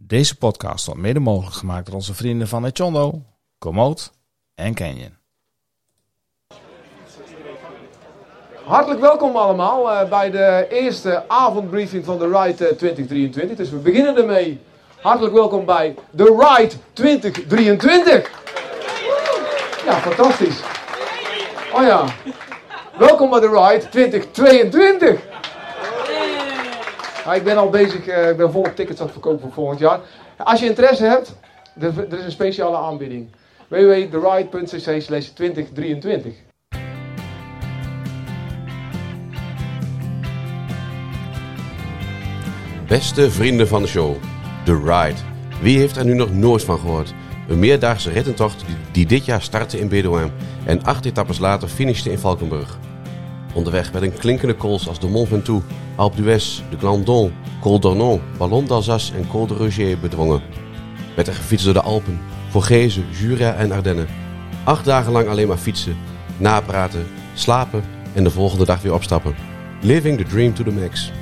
Deze podcast wordt mede mogelijk gemaakt door onze vrienden van Echondo, Komoot en Canyon. Hartelijk welkom allemaal eh, bij de eerste avondbriefing van de Ride eh, 2023. Dus we beginnen ermee. Hartelijk welkom bij de Ride 2023. Ja, fantastisch. Oh ja. Welkom bij de Ride 2022. Ja, ik ben al bezig, eh, ik ben volop tickets aan het verkopen voor volgend jaar. Als je interesse hebt, er, is een speciale aanbieding. www.theride.cc slash 2023. Beste vrienden van de show, The Ride. Wie heeft er nu nog nooit van gehoord? Een meerdaagse rittentocht die, die dit jaar startte in Bedouin en acht etappes later finishte in Valkenburg. Onderweg werden klinkende cools als de Mont Ventoux, Alpe d'Huez, de Glandon, Col d'Ornon, Ballon d'Alsace en Col de Roger bedwongen. Werd er gefietst door de Alpen, Vorgezen, Jura en Ardennen. Acht dagen lang alleen maar fietsen, napraten, slapen en de volgende dag weer opstappen. Living the dream to the max.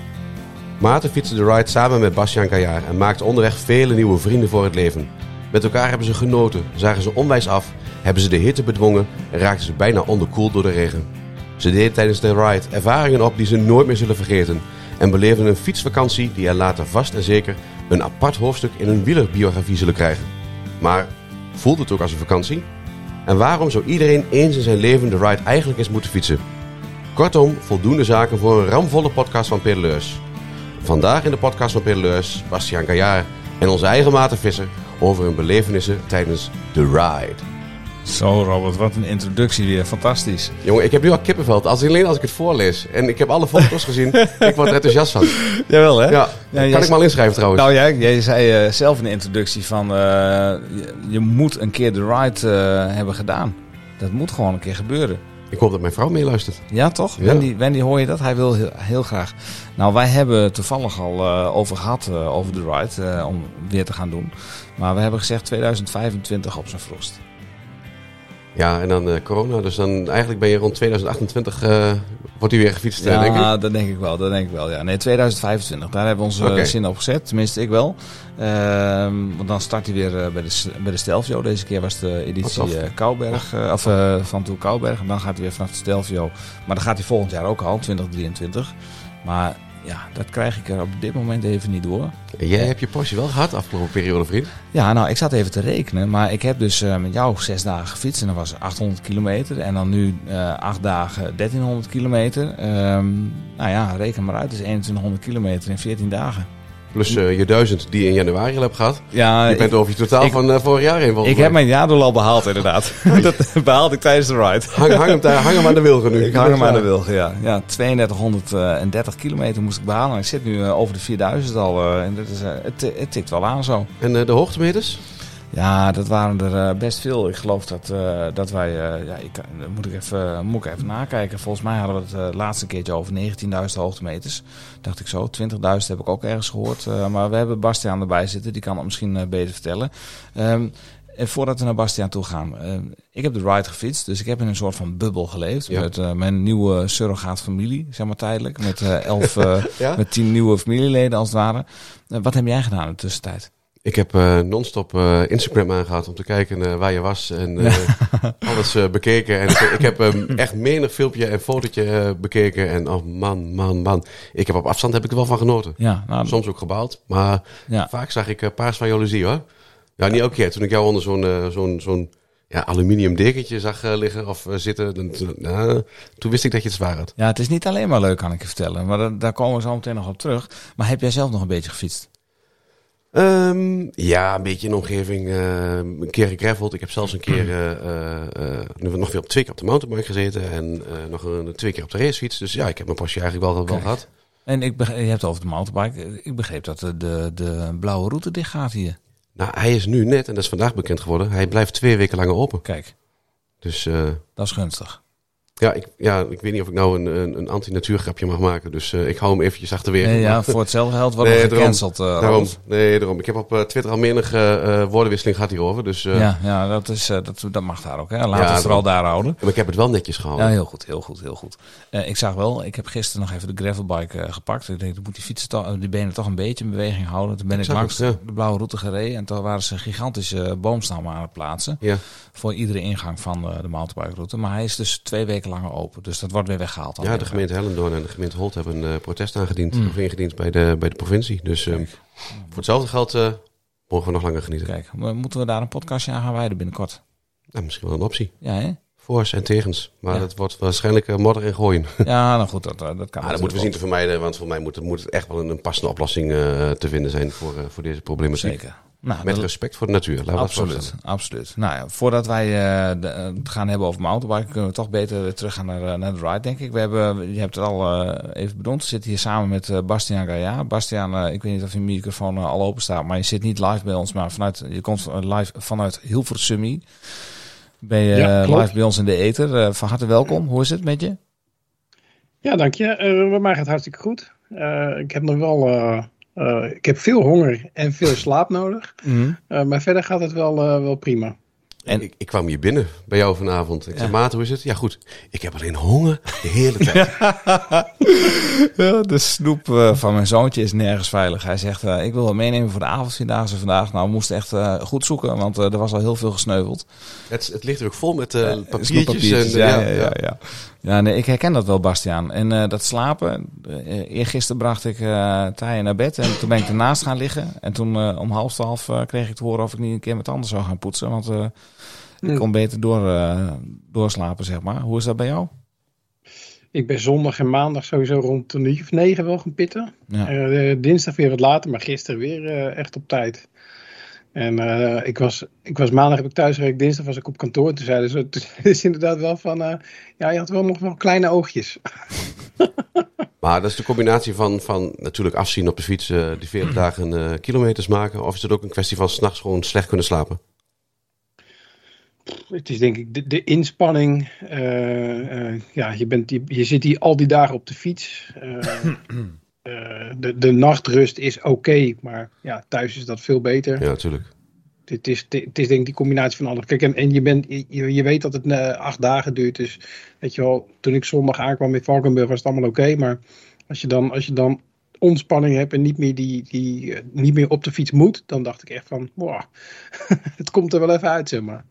Maarten fietste de ride samen met Bastiaan Kajaar en maakte onderweg vele nieuwe vrienden voor het leven. Met elkaar hebben ze genoten, zagen ze onwijs af, hebben ze de hitte bedwongen en raakten ze bijna onderkoeld door de regen. Ze deden tijdens de ride ervaringen op die ze nooit meer zullen vergeten en beleefden een fietsvakantie die er later vast en zeker een apart hoofdstuk in hun wielerbiografie zullen krijgen. Maar voelt het ook als een vakantie? En waarom zou iedereen eens in zijn leven de ride eigenlijk eens moeten fietsen? Kortom, voldoende zaken voor een ramvolle podcast van Pedeleurs. Vandaag in de podcast van Pedeleurs, Bastiaan Kajaar en onze eigen Maarten Visser over hun belevenissen tijdens de ride. Zo Robert, wat een introductie weer. Fantastisch. Jongen, ik heb nu al kippenveld. Als, alleen als ik het voorlees. En ik heb alle foto's gezien. ik word er enthousiast van. Jawel hè? Ja, kan ik me al inschrijven trouwens? Nou jij, jij zei eh, zelf in de introductie van eh, je, je moet een keer de ride eh, hebben gedaan. Dat moet gewoon een keer gebeuren. Ik hoop dat mijn vrouw meeluistert. Ja, toch? Ja. Wendy, Wendy, hoor je dat? Hij wil heel, heel graag. Nou, wij hebben toevallig al eh, over gehad, eh, over de ride, eh, om weer te gaan doen. Maar we hebben gezegd 2025 op zijn vroegst. Ja, en dan eh, corona. Dus dan eigenlijk ben je rond 2028 eh, wordt hij weer gefietst, eh, denk ik. Ja, dat denk ik wel. Dat denk ik wel. Ja. Nee, 2025. Daar hebben we onze zin op gezet. Tenminste, ik wel. Ehm, want dan start hij weer bij de, bij de Stelvio. Deze keer was de editie Kouberg. of van Toe Kouberg. En dan gaat hij weer vanaf de Stelvio. Maar dan gaat hij volgend jaar ook al, 2023. Maar ja, dat krijg ik er op dit moment even niet door. Jij hebt je Porsche wel gehad afgelopen periode, vriend. Ja, nou, ik zat even te rekenen. Maar ik heb dus eh, met jou zes dagen gefietst. En dat was 800 kilometer. En dan nu eh, acht dagen 1300 kilometer. Ehm, nou ja, reken maar uit. Dat is 2100 kilometer in 14 dagen. Plus eh, je duizend die je in januari al hebt gehad. Ja, je bent over je totaal ik- van eh, vorig jaar heen. ik mij. heb mijn jaardoel al behaald, inderdaad. dat behaalde ik tijdens de ride. Hang, hang, hem daar, hang hem aan de wilgen nu. Ik hang hem aan de wilgen, ja. ja 3230 kilometer moest ik behalen. Ik zit nu eh, over de 4000 al. eh, en dat is, eh, het, het tikt wel aan zo. En eh, de hoogtemeters? Ja, dat waren er eh, best veel. Ik geloof dat, eh, dat wij... eh, ja, ik, moet ik, even, moet ik even nakijken. Volgens mij hadden we het laatste keertje over 19.000 hoogtemeters. Dacht ik zo. 20.000 heb ik ook ergens gehoord. Eh, maar we hebben Bastiaan erbij zitten. Die kan het misschien beter vertellen. Ehm, en voordat we naar Bastiaan toe gaan. eh, ik heb de ride gefietst. Dus ik heb in een soort van bubbel geleefd. Ja. Met mijn nieuwe surrogaat familie, zeg maar tijdelijk. Met, eh, elf, Ja? met tien nieuwe familieleden als het ware. Wat heb jij gedaan in de tussentijd? Ik heb eh, non-stop eh, Instagram aangehad om te kijken eh, waar je was en alles bekeken. En ik, heb ehm, echt menig filmpje en fotootje bekeken. En oh man, man, man. Ik heb op afstand heb ik er wel van genoten. Ja, nou, Soms ook gebaald, maar ja. vaak zag ik paars van jaloezie hoor. Ja, niet elke keer. Toen ik jou onder zo'n zo'n zo'n ja, aluminium dekentje zag liggen of zitten, dan, toen- nou, toen wist ik dat je het zwaar had. Ja, het is niet alleen maar leuk, kan ik je vertellen. Maar daar, daar komen we zo meteen nog op terug. Maar heb jij zelf nog een beetje gefietst? Ehm, ja, een beetje in de omgeving. eh, een keer gegraveld. Ik heb zelfs een keer eh, eh, eh, nu nog weer op twee keer op de mountainbike gezeten. En eh, nog een, twee keer op de racefiets. Dus ja, ik heb mijn Porsche eigenlijk wel, wel gehad. En ik begreep, je hebt het over de mountainbike. Ik begreep dat de, de, de blauwe route dicht gaat hier. Nou, hij is nu net, en dat is vandaag bekend geworden, hij blijft twee weken langer open. Kijk, Dus eh, dat is gunstig. Ja, ik, ja, ik weet niet of ik nou een, een, een anti-natuurgrapje mag maken. Dus uh, ik hou hem eventjes achterwege. Nee, ja, voor hetzelfde geld nee, er gecanceld. Uh, daarom, nee, daarom. Ik heb op uh, Twitter al menige uh, woordenwisseling gehad hierover. Dus, ja, ja dat, is, dat, dat mag daar ook. Hè. Laten ja, we het vooral daar houden. Maar ik heb het wel netjes gehouden. Ja, heel goed, heel goed, heel goed. ik zag wel, ik heb gisteren nog even de gravelbike gepakt. Ik denk, dan moet die fietsen toch, die benen toch een beetje in beweging houden. Toen ben ik, ik langs het, de blauwe route gereden. En toen waren ze gigantische boomstammen aan het plaatsen. Ja. Voor iedere ingang van de mountainbike route. Maar hij is dus twee weken langer open. Dus dat wordt weer weggehaald. Ja, de gemeente Hellendoorn en de gemeente Holt hebben een uh, protest aangediend. Mm. Of ingediend bij de, bij de provincie. Dus um, voor hetzelfde geld uh, mogen we nog langer genieten. Kijk, moeten we daar een podcastje aan gaan wijden binnenkort? Nou, misschien wel een optie. Ja, hè? Voor's en tegens. Maar ja. dat wordt waarschijnlijk uh, modder en gooien. Ja, nou goed, dat, dat kan. Ah, dat moeten we zien te vermijden. Want voor mij moet, moet het echt wel een, een passende oplossing te vinden zijn voor, voor deze problematiek. Zeker. Nou, Met respect voor de natuur. Laten absoluut, absoluut. Nou ja, voordat wij uh, de, het gaan hebben over mountainbiken, kunnen we toch beter terug gaan naar, eh, naar de ride, denk ik. We hebben, je hebt het al uh, even benoemd. We zitten hier samen met Bastiaan Gaia. Bastiaan, ik weet niet of je microfoon al open staat, maar je zit niet live bij ons, maar vanuit, je komt live vanuit Hilversum. Ben je ja, live bij ons in de Ether. van harte welkom. Hoe is het met je? Ja, dank je. bij mij gaat het hartstikke goed. ik heb nog wel uh, ik heb veel honger en veel slaap nodig. Mm. Uh, maar verder gaat het wel, uh, wel prima. En ik, ik, kwam hier binnen bij jou vanavond. Ik zei, Maat, hoe is het? Ja, goed. Ik heb alleen honger de hele tijd. ja, de snoep uh, van mijn zoontje is nergens veilig. Hij zegt, uh, ik wil wel meenemen voor de avondvierdaagse vandaag. Nou, we moesten echt uh, goed zoeken, want er was al heel veel gesneuveld. Het, het ligt er ook vol met papiertjes en, ja, ja, ja, ja. Ja. nee, ik herken dat wel, Bastiaan. En dat slapen, eergisteren bracht ik uh, naar bed en toen ben ik ernaast gaan liggen. En toen om half twaalf kreeg ik te horen of ik niet een keer met tanden zou gaan poetsen, want... Ik kon beter door, uh, doorslapen, zeg maar. Hoe is dat bij jou? Ik ben zondag en maandag sowieso rond een uur of negen wel gaan pitten. Ja. Uh, dinsdag weer wat later, maar gisteren weer uh, echt op tijd. En ik, was, ik was maandag heb ik dinsdag was ik op kantoor. Toen zeiden ze, het is inderdaad wel van, ja, je had wel nog wel kleine oogjes. maar dat is de combinatie van, van natuurlijk afzien op de fiets, die 40 dagen kilometers maken. Of is het ook een kwestie van s'nachts gewoon slecht kunnen slapen? het is denk ik de, de inspanning. Ja, je, bent, je, je, zit hier al die dagen op de fiets. Uh, de, de nachtrust is oké, maar ja, thuis is dat veel beter. Ja, natuurlijk. Het is, het is denk ik die combinatie van alles. Kijk, en, en je, bent, je, je weet dat het acht dagen duurt. Dus weet je wel, toen ik zondag aankwam in Valkenburg was het allemaal oké. maar als je, dan, als je dan ontspanning hebt en niet meer, die, die, niet meer op de fiets moet, dan dacht ik echt van, wow, het komt er wel even uit, zeg maar.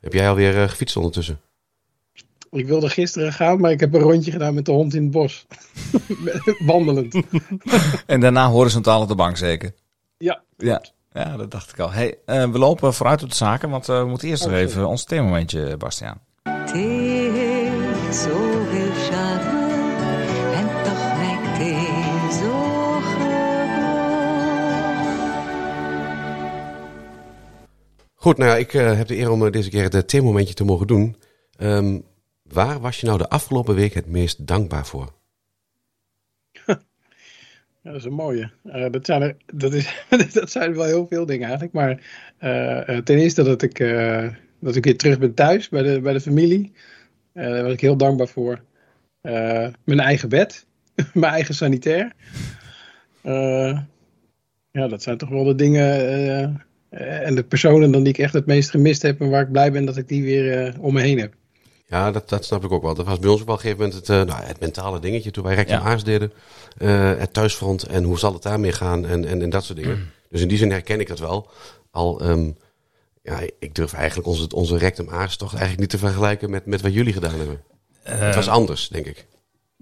Heb jij alweer uh, gefietst ondertussen? Ik wilde gisteren gaan, maar ik heb een rondje gedaan met de hond in het bos. Wandelend. en daarna horizontaal op de bank zeker? Ja. Ja, ja dat dacht ik al. Hey, uh, we lopen vooruit op de zaken, want uh, we moeten eerst nog even ons themamomentje, Bastiaan. zoveel charme en toch lijkt hij zo Goed, nou ja, ik uh, heb de eer om uh, deze keer het uh, theemomentje te mogen doen. Um, waar was je nou de afgelopen week het meest dankbaar voor? Dat is een mooie. dat, zijn er, dat, is, dat zijn wel heel veel dingen eigenlijk. Maar ten eerste dat ik, dat ik weer terug ben thuis bij de, bij de familie. daar was ik heel dankbaar voor. mijn eigen bed. mijn eigen sanitair. ja, dat zijn toch wel de dingen eh, en de personen dan die ik echt het meest gemist heb en waar ik blij ben dat ik die weer om me heen heb. Ja, dat, dat snap ik ook wel. Dat was bij ons op een gegeven moment het, uh, nou, het mentale dingetje toen wij rectum ja. aars deden. het thuisfront en hoe zal het daarmee gaan en, en, en dat soort dingen. Mm. Dus in die zin herken ik dat wel. Al, um, ja, ik durf eigenlijk onze, onze rectum aars toch eigenlijk niet te vergelijken met, met wat jullie gedaan hebben. het was anders, denk ik.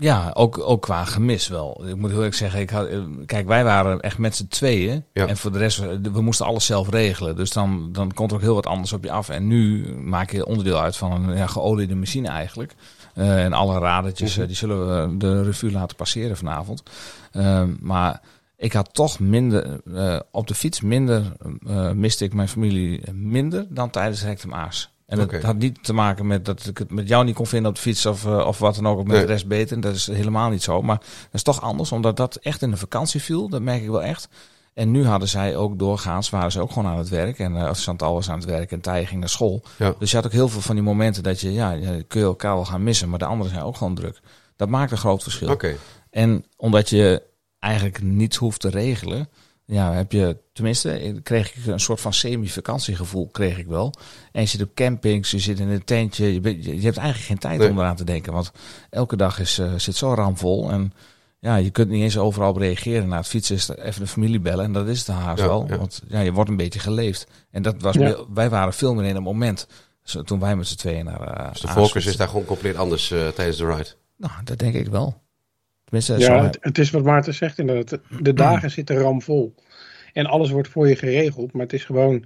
Ja, ook, ook qua gemis wel. Ik moet heel erg zeggen, ik had, eh, kijk, wij waren echt met z'n tweeën. En voor de rest, we moesten alles zelf regelen. Dus dan, dan komt er ook heel wat anders op je af. En nu maak je onderdeel uit van een ja, geoliede machine eigenlijk. Uh, en alle radertjes, mhm. die zullen we de revue laten passeren vanavond. Uh, maar ik had toch minder, op de fiets minder, miste ik mijn familie minder dan tijdens Rectum. En het had niet te maken met dat ik het met jou niet kon vinden op de fiets of, uh, of wat dan ook, of met de rest beter. Dat is helemaal niet zo. Maar dat is toch anders, omdat dat echt in de vakantie viel. Dat merk ik wel echt. En nu hadden zij ook doorgaans, waren ze ook gewoon aan het werk. En uh, Chantal was aan het werk en Thij ging naar school. Ja. Dus je had ook heel veel van die momenten dat je, ja, je kun je elkaar wel gaan missen. Maar de anderen zijn ook gewoon druk. Dat maakt een groot verschil. Oké. En omdat je eigenlijk niets hoeft te regelen, ja, heb je, tenminste, kreeg ik een soort van semi-vakantiegevoel, kreeg ik wel. En je zit op campings, je zit in een tentje, je, bent- je, je hebt eigenlijk geen tijd Nee. om eraan te denken. Want elke dag is, eh, zit zo ramvol en ja, je kunt niet eens overal op reageren. Na het fietsen is er even de familie bellen en dat is het haast Ja, wel. ja. Want ja, je wordt een beetje geleefd. En dat was, Ja. bij- wij waren veel meer in het moment. Toen wij met z'n tweeën naar eh Dus de focus is daar gewoon compleet anders eh, tijdens de ride. Nou, dat denk ik wel. Tenminste, Ja, het, het is wat Maarten zegt inderdaad. De dagen zitten ramvol. En alles wordt voor je geregeld. Maar het is gewoon...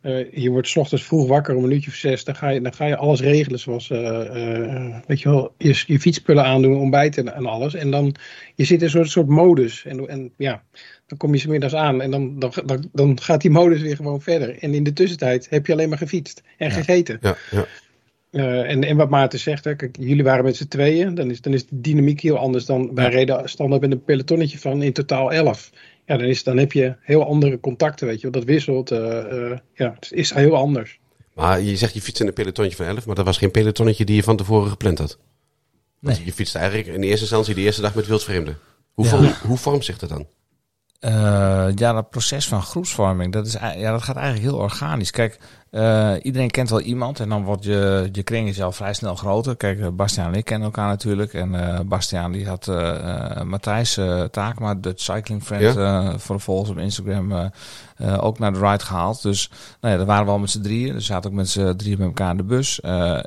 eh, je wordt 's ochtends vroeg wakker om een uurtje of zes. Dan ga je, dan ga je alles regelen. Zoals, eh, eh, weet je wel, je, je fietspullen aandoen, ontbijten en, en alles. En dan, je zit in een soort, soort modus. En, en ja, dan kom je 's middags aan. En dan, dan, dan, dan gaat die modus weer gewoon verder. En in de tussentijd heb je alleen maar gefietst en Ja. gegeten. Ja, ja. Eh, en, en wat Maarten zegt, hè, kijk, jullie waren met z'n tweeën, dan is, dan is de dynamiek heel anders dan wij reden standaard met een pelotonnetje van in totaal elf. Ja, dan, is, dan heb je heel andere contacten, weet je wel. Dat wisselt, eh, eh, ja, het is heel anders. Maar je zegt je fietst in een pelotonnetje van 11, maar dat was geen pelotonnetje die je van tevoren gepland had. Want Nee. je fietst eigenlijk in eerste instantie de eerste dag met wildvreemden. Hoe, Ja. vorm- hoe vormt zich dat dan? Eh, ja, dat proces van groepsvorming, dat, is, ja, dat gaat eigenlijk heel organisch. Kijk, eh, iedereen kent wel iemand en dan wordt je, je kring is al vrij snel groter. Kijk, eh, Bastiaan en ik kennen elkaar natuurlijk. En eh Bastiaan die had eh, Matthijs Taakma, Dutch Cycling Friend, eh, voor de volgers op Instagram, ook naar de ride gehaald. Dus nou ja, daar waren we al met z'n drieën. Dus zaten ook met z'n drieën met elkaar in de bus.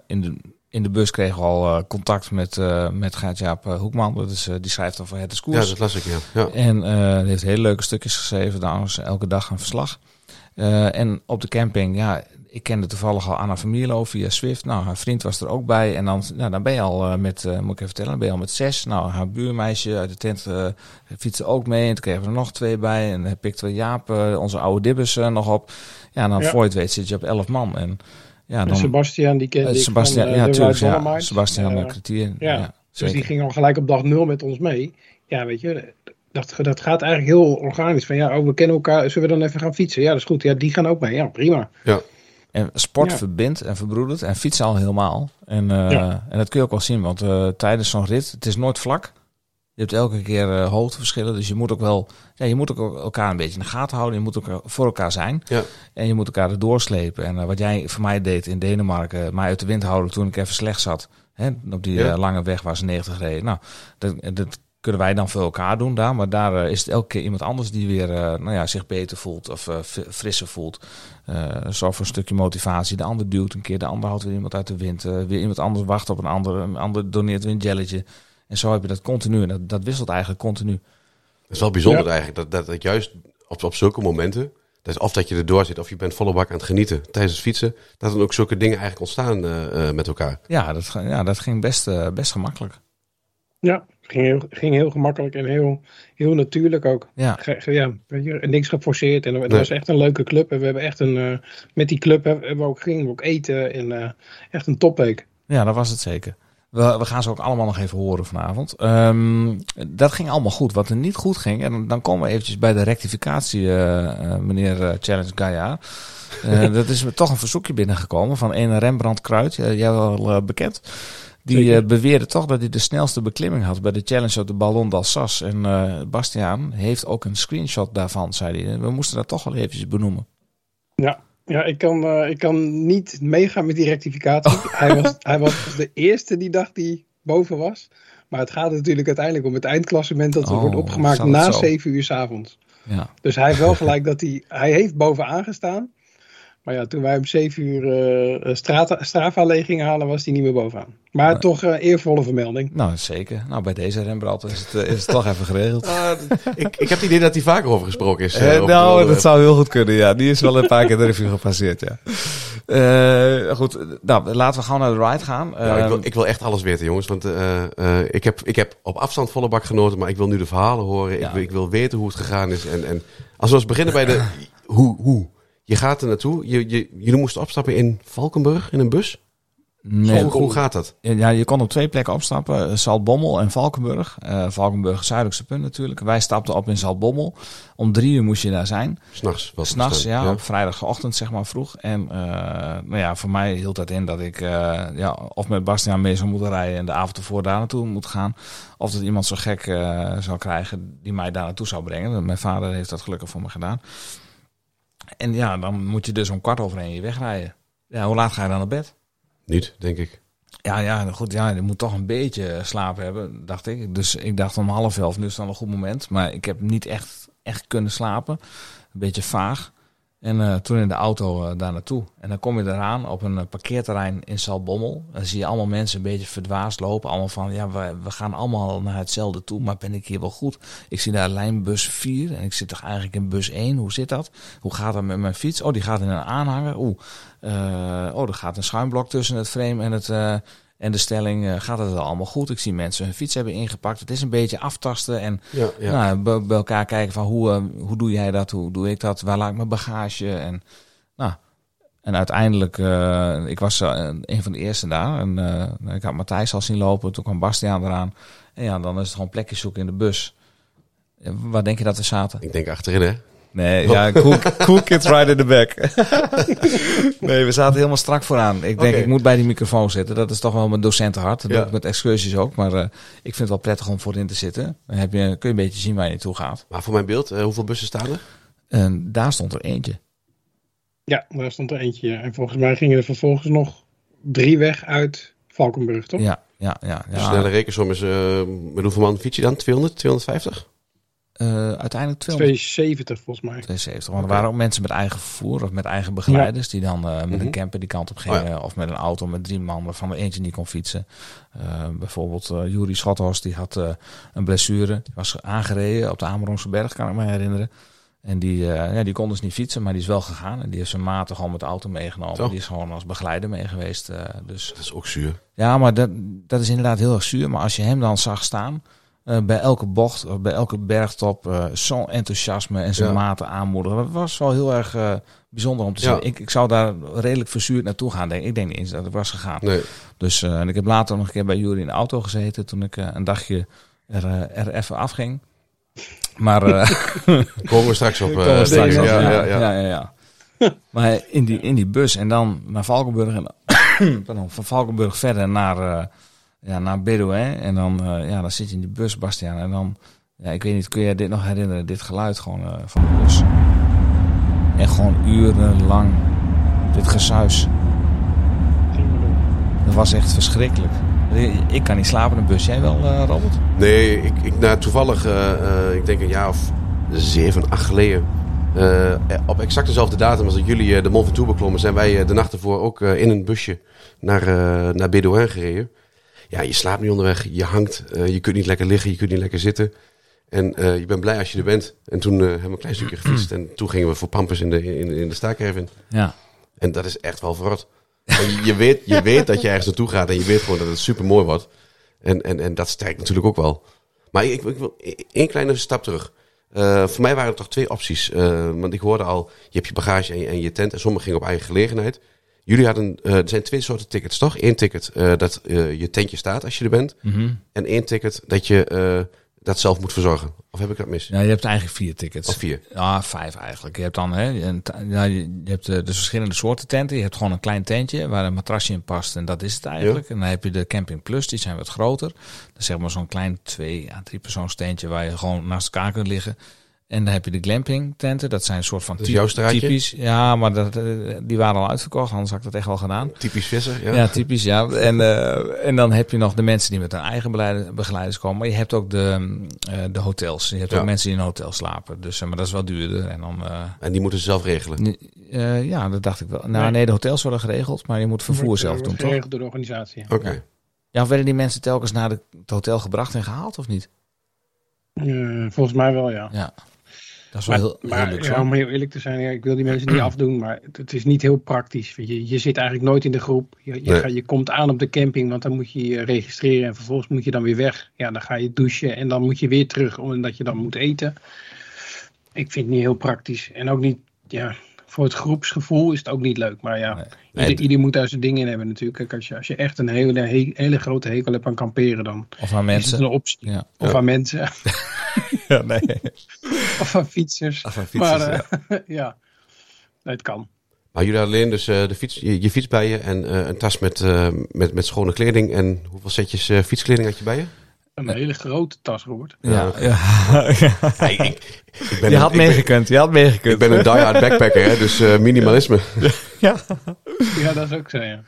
In de in de bus kregen we al contact met, eh met Gert-Jaap eh, Hoekman. Dat is, die schrijft dan voor Het is Koers. Ja, dat las ik, ja. ja. En heeft hele leuke stukjes geschreven, trouwens elke dag een verslag. Eh, en op de camping, ja, ik kende toevallig al Anna Vermierlo via Swift. Nou, haar vriend was er ook bij. En dan, nou, dan ben je al eh, met, eh, moet ik even vertellen, dan ben je al met zes. Nou, haar buurmeisje uit de tent eh fietste ook mee. En toen kregen we er nog twee bij. En dan pikten we Jaap, onze oude dibbers, nog op. Ja, en dan Ja. voor je het weet zit je op elf man. En ja, En dan... Sebastian, die kende ik Sebastian, van, ja, de natuurlijk. Ja. Sebastian uh, Kwartier. ja. Ja, Dus die ging al gelijk op dag nul met ons mee. Ja, weet je, dat, dat gaat eigenlijk heel organisch. Van ja, oh, we kennen elkaar, zullen we dan even gaan fietsen? Ja, dat is goed. Ja, die gaan ook mee. Ja, prima. En sport Ja. verbindt en verbroedert en fietsen al helemaal. En, eh, Ja. en dat kun je ook wel zien, want eh, tijdens zo'n rit, het is nooit vlak. Je hebt elke keer eh, hoogteverschillen, dus je moet ook wel, ja, je moet ook elkaar een beetje in de gaten houden. Je moet ook voor elkaar zijn. Ja. En je moet elkaar er doorslepen. En wat jij voor mij deed in Denemarken, mij uit de wind houden toen ik even slecht zat. Hè, op die Ja. lange weg waar ze 90 reden. Nou, dat, dat kunnen wij dan voor elkaar doen daar. Maar daar eh, is het elke keer iemand anders die weer eh, nou ja, zich beter voelt of eh, frisser voelt. Eh zorg voor een stukje motivatie. De ander duwt een keer, de ander houdt weer iemand uit de wind. weer iemand anders wacht op een ander. Een ander doneert weer een jelletje. En zo heb je dat continu. En dat, dat wisselt eigenlijk continu. Het is wel bijzonder Ja. eigenlijk dat, dat, dat juist op, op zulke momenten, dat is of dat je erdoor zit of je bent volle bak aan het genieten tijdens het fietsen, dat dan ook zulke dingen eigenlijk ontstaan eh, eh, met elkaar. Ja, dat, ja, dat ging best, best gemakkelijk. Ja, ging heel, ging heel gemakkelijk en heel, heel natuurlijk ook. Ja, ja, weet je, niks geforceerd. En het Nee. was echt een leuke club. En we hebben echt een, eh, met die club hebben we ook, gingen we ook eten. En eh, echt een topweek. ja, dat was het zeker. We, we gaan ze ook allemaal nog even horen vanavond. Ehm, dat ging allemaal goed. Wat er niet goed ging, en dan- komen we eventjes bij de rectificatie, eh, meneer Challenge Gaia. Dat is me toch een verzoekje binnengekomen van een Rembrandt Kruid, jij wel bekend. Die eh, beweerde toch dat hij de snelste beklimming had bij de challenge op de Ballon d'Alsace. En eh Bastiaan heeft ook een screenshot daarvan, zei hij. We moesten dat toch wel eventjes benoemen. Ja, ja ik, kan, eh, ik kan niet meegaan met die rectificatie. Hij, was, hij was de eerste die dacht die boven was. Maar het gaat natuurlijk uiteindelijk om het eindklassement dat Oh, wordt opgemaakt na zo? 7 uur s avonds. Ja. Dus hij heeft wel gelijk dat hij, hij heeft bovenaan gestaan. Maar ja, toen wij om 7 uur eh Strata, Strava leeg gingen halen, was hij niet meer bovenaan. Maar Nee. toch eh, eervolle vermelding. Nou, zeker. Nou, bij deze Rembrandt is het, eh, is het toch even geregeld. Ah, ik, ik heb het idee dat hij vaker over gesproken is. eh, nou, dat zou heel goed kunnen, ja. Die is wel een paar keer de revue gepasseerd, ja. Eh, goed, nou, laten we gewoon naar de ride gaan. Nou, ik, Ehm, wil, ik wil echt alles weten, jongens. Want eh, eh, ik, heb, ik heb op afstand volle bak genoten, maar ik wil nu de verhalen horen. Ja. Ik, wil, ik wil weten hoe het gegaan is. En, en als we eens beginnen bij de hoe. hoe. Je gaat er naartoe. Je, je, jullie moesten opstappen in Valkenburg in een bus. Nee, hoe, hoe gaat dat? Ja, je kon op twee plekken opstappen. eh, Zaltbommel en Valkenburg. Eh Valkenburg, zuidelijkste punt natuurlijk. Wij stapten op in Zaltbommel. Om drie uur moest je daar zijn. S'nachts. was S'nachts, dan. ja, op vrijdagochtend zeg maar vroeg. En nou ja, voor mij hield dat in dat ik ja, of met Bastiaan mee zou moeten rijden en de avond ervoor daar naartoe moet gaan. Of dat iemand zo gek zou krijgen die mij daar naartoe zou brengen. Mijn vader heeft dat gelukkig voor me gedaan. En ja, dan moet je dus om kwart over één je wegrijden. Ja, hoe laat ga je dan naar bed? Niet, denk ik. Ja, ja, goed. Ja, je moet toch een beetje slaap hebben, dacht ik. Dus ik dacht om half elf, nu is dan een goed moment. Maar ik heb niet echt, echt kunnen slapen. Een beetje vaag. En eh, toen in de auto eh, daar naartoe. En dan kom je eraan op een eh, parkeerterrein in Salbommel. Dan zie je allemaal mensen een beetje verdwaasd lopen. Allemaal van, ja, we, we gaan allemaal naar hetzelfde toe. Maar ben ik hier wel goed? Ik zie daar lijnbus 4. En ik zit toch eigenlijk in bus 1. Hoe zit dat? Hoe gaat dat met mijn fiets? Oh, die gaat in een aanhanger. Oeh. eh, oh, er gaat een schuimblok tussen het frame en het... en de stelling, eh, gaat het wel allemaal goed? Ik zie mensen hun fiets hebben ingepakt. Het is een beetje aftasten en Ja, ja. nou, bij, bij elkaar kijken van hoe, eh, hoe doe jij dat? Hoe doe ik dat? Waar laat ik mijn bagage? En, nou, en uiteindelijk, eh, ik was een van de eerste daar. En ik had Matthijs al zien lopen. Toen kwam Bastiaan eraan. En ja, dan is het gewoon plekjes zoeken in de bus. Waar denk je dat we zaten? Ik denk achterin, hè? Nee, ja, cool, cool kids right in the back. nee, we zaten helemaal strak vooraan. Ik denk, ik moet bij die microfoon zitten. Dat is toch wel mijn docentenhart. Dat Ja. doe ik met excursies ook. Maar eh, ik vind het wel prettig om voorin te zitten. Dan heb je, kun je een beetje zien waar je naartoe gaat. Maar voor mijn beeld, eh, hoeveel bussen staan er? En daar stond er eentje. Ja, daar stond er eentje. En volgens mij gingen er vervolgens nog drie weg uit Valkenburg, toch? Ja, ja, ja. De ja. snelle rekensom is, eh, met hoeveel man fiets je dan? 200, 250? Eh, uiteindelijk 200. 270 volgens mij. 72. Want er waren ook mensen met eigen vervoer of met eigen begeleiders die dan eh, met Mhm. een camper die kant op Oh gingen. Of met een auto met drie man waarvan er eentje niet kon fietsen. Eh, bijvoorbeeld eh Juri Schothorst die had een blessure. Die was aangereden op de Amerongse berg kan ik me herinneren. En die, ja, die kon dus niet fietsen, maar die is wel gegaan. En die heeft zijn maten gewoon met de auto meegenomen. Die is gewoon als begeleider mee geweest. dus Dat is ook zuur. ja, maar dat, dat is inderdaad heel erg zuur. Maar als je hem dan zag staan, eh, bij elke bocht, of bij elke bergtop, eh, zo'n enthousiasme en zijn Ja. maten aanmoedigen. Dat was wel heel erg bijzonder om te Ja. zien. Ik, ik zou daar redelijk verzuurd naartoe gaan. Denk. ik. Ik denk niet eens dat ik was gegaan. Nee. Dus en ik heb later nog een keer bij Jury in de auto gezeten toen ik een dagje er, er even afging. Maar Komen we straks op. Komen we straks ja, op, ja, ja, ja, maar in die, in die bus en dan naar Valkenburg en pardon, van Valkenburg verder naar, ja, naar Bedouin. En dan, eh, ja, dan zit je in die bus, Bastiaan. En dan, ja, ik weet niet, kun je dit nog herinneren? Dit geluid gewoon eh, van de bus. En gewoon urenlang dit gesuis. Dat was echt verschrikkelijk. Ik kan niet slapen in de bus. Jij wel, eh, Robert? Nee, ik, ik, nou, toevallig, ik denk een jaar of zeven, acht geleden. op exact dezelfde datum als dat jullie eh, de Mont Ventoux beklommen, zijn wij de nacht ervoor ook in een busje naar, naar Bedouin gereden. Ja, je slaapt niet onderweg, je hangt, eh, je kunt niet lekker liggen, je kunt niet lekker zitten. En eh, je bent blij als je er bent. En toen eh, hebben we een klein stukje gefietst en toen gingen we voor Pampus in de, in, in de staakerven. Ja. En dat is echt wel verrot. Je, je weet, je weet dat je ergens naartoe gaat en je weet gewoon dat het super mooi wordt. En, en, en dat sterkt natuurlijk ook wel. Maar ik, ik wil één kleine stap terug. Voor mij waren er toch twee opties. Want ik hoorde al, je hebt je bagage en je, en je tent en sommigen gingen op eigen gelegenheid. Jullie hadden, eh, er zijn twee soorten tickets toch? Eén ticket eh, dat eh, je tentje staat als je er bent. Mhm. En één ticket dat je dat zelf moet verzorgen. Of heb ik dat mis? ja, je hebt eigenlijk vier tickets. Of vier? Ja, vijf eigenlijk. Je hebt dan hè, ja, je je hebt eh, dus verschillende soorten tenten. Je hebt gewoon een klein tentje waar een matrasje in past en dat is het eigenlijk. En dan heb je de Camping Plus, die zijn wat groter. Dat is zeg maar zo'n klein twee à drie persoons tentje waar je gewoon naast elkaar kunt liggen. En dan heb je de glamping tenten. Dat zijn een soort van typisch. Ja, maar dat, eh, die waren al uitverkocht, anders had ik dat echt wel gedaan. Typisch visser, ja. Ja, typisch, ja. En, eh, en dan heb je nog de mensen die met hun eigen begeleiders komen. Maar je hebt ook de, eh, de hotels. Je hebt Ja. ook mensen die in een hotel slapen. Dus, maar dat is wel duurder. En dan, eh, En die moeten ze zelf regelen. eh, ja, dat dacht ik wel. Nou, Nee. nee, de hotels worden geregeld, maar je moet vervoer Wordt, zelf doen, wordt toch? geregeld door de organisatie. Oké. Ja. Ja, of werden die mensen telkens naar de- het hotel gebracht en gehaald, of niet? Eh, volgens mij wel, ja. Ja. Dat is wel Maar, heel, heel maar luxe. ja, hoor. om heel eerlijk te zijn, ja, ik wil die mensen niet afdoen, maar het, het is niet heel praktisch. Je, je zit eigenlijk nooit in de groep. Je, je, Nee. ga- je komt aan op de camping, want dan moet je je registreren en vervolgens moet je dan weer weg. Ja, dan ga je douchen en dan moet je weer terug, omdat je dan moet eten. Ik vind het niet heel praktisch. En ook niet, ja, voor het groepsgevoel is het ook niet leuk. Maar ja, Nee. Nee, ieder, ieder moet daar zijn dingen in hebben natuurlijk. Als je, als je echt een hele, he- hele grote hekel hebt aan kamperen, dan Of aan is het mensen. een optie. Ja. Of Ja. aan mensen, ja, nee. of aan fietsers. Of aan fietsers, maar eh, ja. Nee, het kan. Maar jullie hadden alleen dus eh, de fiets, je, je fiets bij je en eh, een tas met, eh, met, met schone kleding. En hoeveel setjes eh, fietskleding had je bij je? Een hele grote tas, Robert. Ja, Ja. ik, ik, ik ben Je een- had ik ben- meegekund, je had meegekund. Ik ben een die-hard backpacker, hè, dus eh, minimalisme. ja. Ja, dat is ook zo, ja.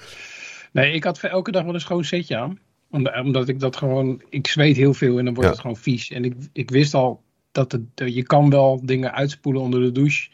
Nee, ik had voor elke dag wel een schoon setje aan. Omdat, omdat ik dat gewoon... Ik zweet heel veel en dan wordt Ja. het gewoon vies. En ik, ik wist al dat het, eh, je kan wel dingen uitspoelen onder de douche.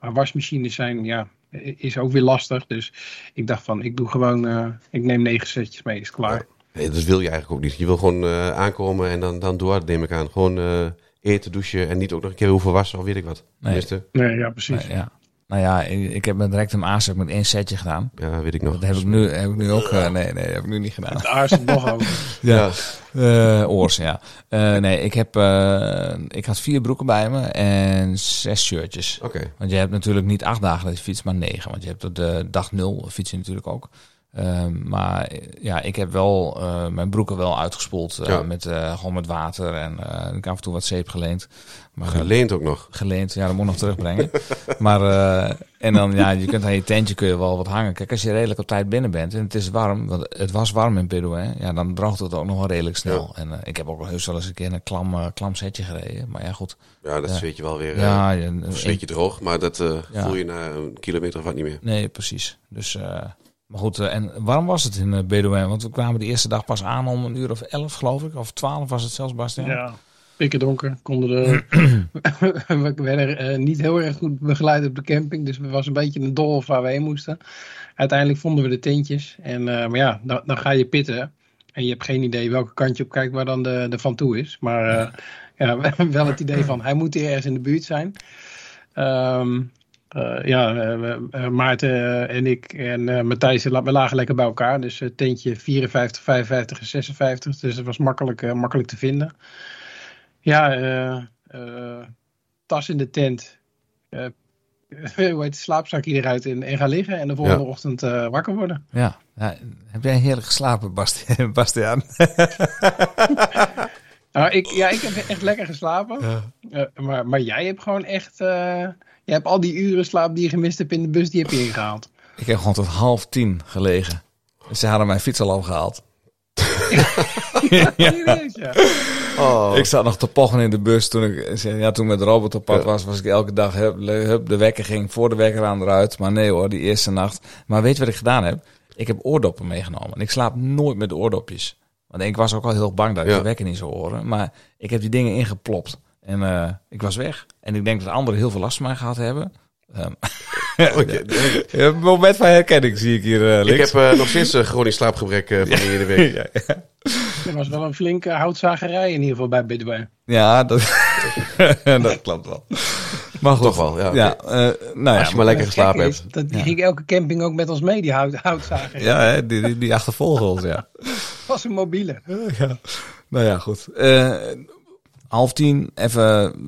Maar wasmachines zijn, ja, is ook weer lastig. Dus ik dacht van, ik doe gewoon... eh, ik neem negen setjes mee, is klaar. Nee, dat wil je eigenlijk ook niet. Je wil gewoon eh, aankomen en dan, dan door, neem ik aan. Gewoon eh, eten, douchen en niet ook nog een keer hoeven wassen of weet ik wat. Nee. Tenminste, Nee, ja, precies. Nee, ja. Nou ja, ik, ik heb met rectum aanzet met één setje gedaan. ja, weet ik nog. Dat heb ik nu, heb ik nu ook... eh, nee, nee, dat heb ik nu niet gedaan. Het aarselt nog over. Ja, Eh oors, ja. Eh, nee, ik heb... eh, ik had vier broeken bij me en zes shirtjes. oké. Want je hebt natuurlijk niet acht dagen dat je fietst, maar negen. Want je hebt op de dag nul fiets je natuurlijk ook. Ehm, maar eh, ja, ik heb wel eh, mijn broeken wel uitgespoeld. eh, Ja. met, gewoon met water en ik heb af en toe wat zeep geleend. Maar, Geleend ook nog. geleend, ja, dat moet nog terugbrengen. maar, en dan, ja, je kunt aan je tentje kun je wel wat hangen. Kijk, als je redelijk op tijd binnen bent en het is warm, want het was warm in Bedouin, ja, dan droogt het ook nog wel redelijk snel. En ik heb ook wel heus wel eens een keer een klam, klam setje gereden. Maar ja, goed. Ja, dat zweet je wel weer. Ja, zweet je droog, maar dat voel je na een kilometer of wat niet meer. Nee, precies. Dus, maar goed, eh, en waarom was het in uh, Bedouin? Want we kwamen de eerste dag pas aan om een uur of elf, geloof ik. Of twaalf was het zelfs, Bastiaan. Ja, pikken donker. Konden de, we werden eh, niet heel erg goed begeleid op de camping. Dus het was een beetje een doolhof waar we heen moesten. Uiteindelijk vonden we de tentjes. En, eh, maar ja, dan, dan ga je pitten. En je hebt geen idee welke kant je op kijkt waar dan de, de van toe is. Maar eh, ja, we hebben wel het idee van hij moet hier ergens in de buurt zijn. Ehm, eh, ja, eh, eh, Maarten eh, en ik en eh, Matthijs, we lagen lekker bij elkaar. Dus eh, tentje 54, 55 en 56. Dus het was makkelijk, eh, makkelijk te vinden. Ja, eh, eh, tas in de tent. eh hoe heet het, slaapzakje eruit en, en gaan liggen. En de volgende Ja. ochtend eh, wakker worden. Ja. Ja, Heb jij heerlijk geslapen, Basti- Bastiaan? Nou, ik, ja, ik heb echt lekker geslapen. Eh, maar, maar jij hebt gewoon echt... je hebt al die uren slaap die je gemist hebt in de bus, die heb je ingehaald. Ik heb gewoon tot half tien gelegen. Ze hadden mijn fiets al opgehaald. Ja. Oh, Ik zat nog te pochen in de bus toen ik ja, toen met Robert op pad was, was ik elke dag hup, de wekker ging voor de wekker aan eruit. Maar nee hoor, die eerste nacht. Maar weet je wat ik gedaan heb? Ik heb oordoppen meegenomen. En ik slaap nooit met oordopjes. Want ik was ook al heel bang dat ik Ja. de wekker niet zou horen. Maar ik heb die dingen ingeplopt. En eh, ik was weg. En ik denk dat anderen heel veel last van mij gehad hebben. Ehm, oké. een moment van herkenning zie ik hier eh Ik heb eh, nog steeds een chronisch slaapgebrek van de hele week. ja, ja. Er was wel een flinke houtzagerij in ieder geval bij Bedouin. Ja, dat, dat klopt wel. Maar goed. Toch wel, ja. Ja, eh, nou ja, Als je maar lekker geslapen hebt. is Dat die Ja. ging elke camping ook met ons mee, die hout, houtzager. Ja, hè, die, die, die achtervolgen ons, ja. was een mobiele. ja. Nou ja, goed. Eh, half tien, even,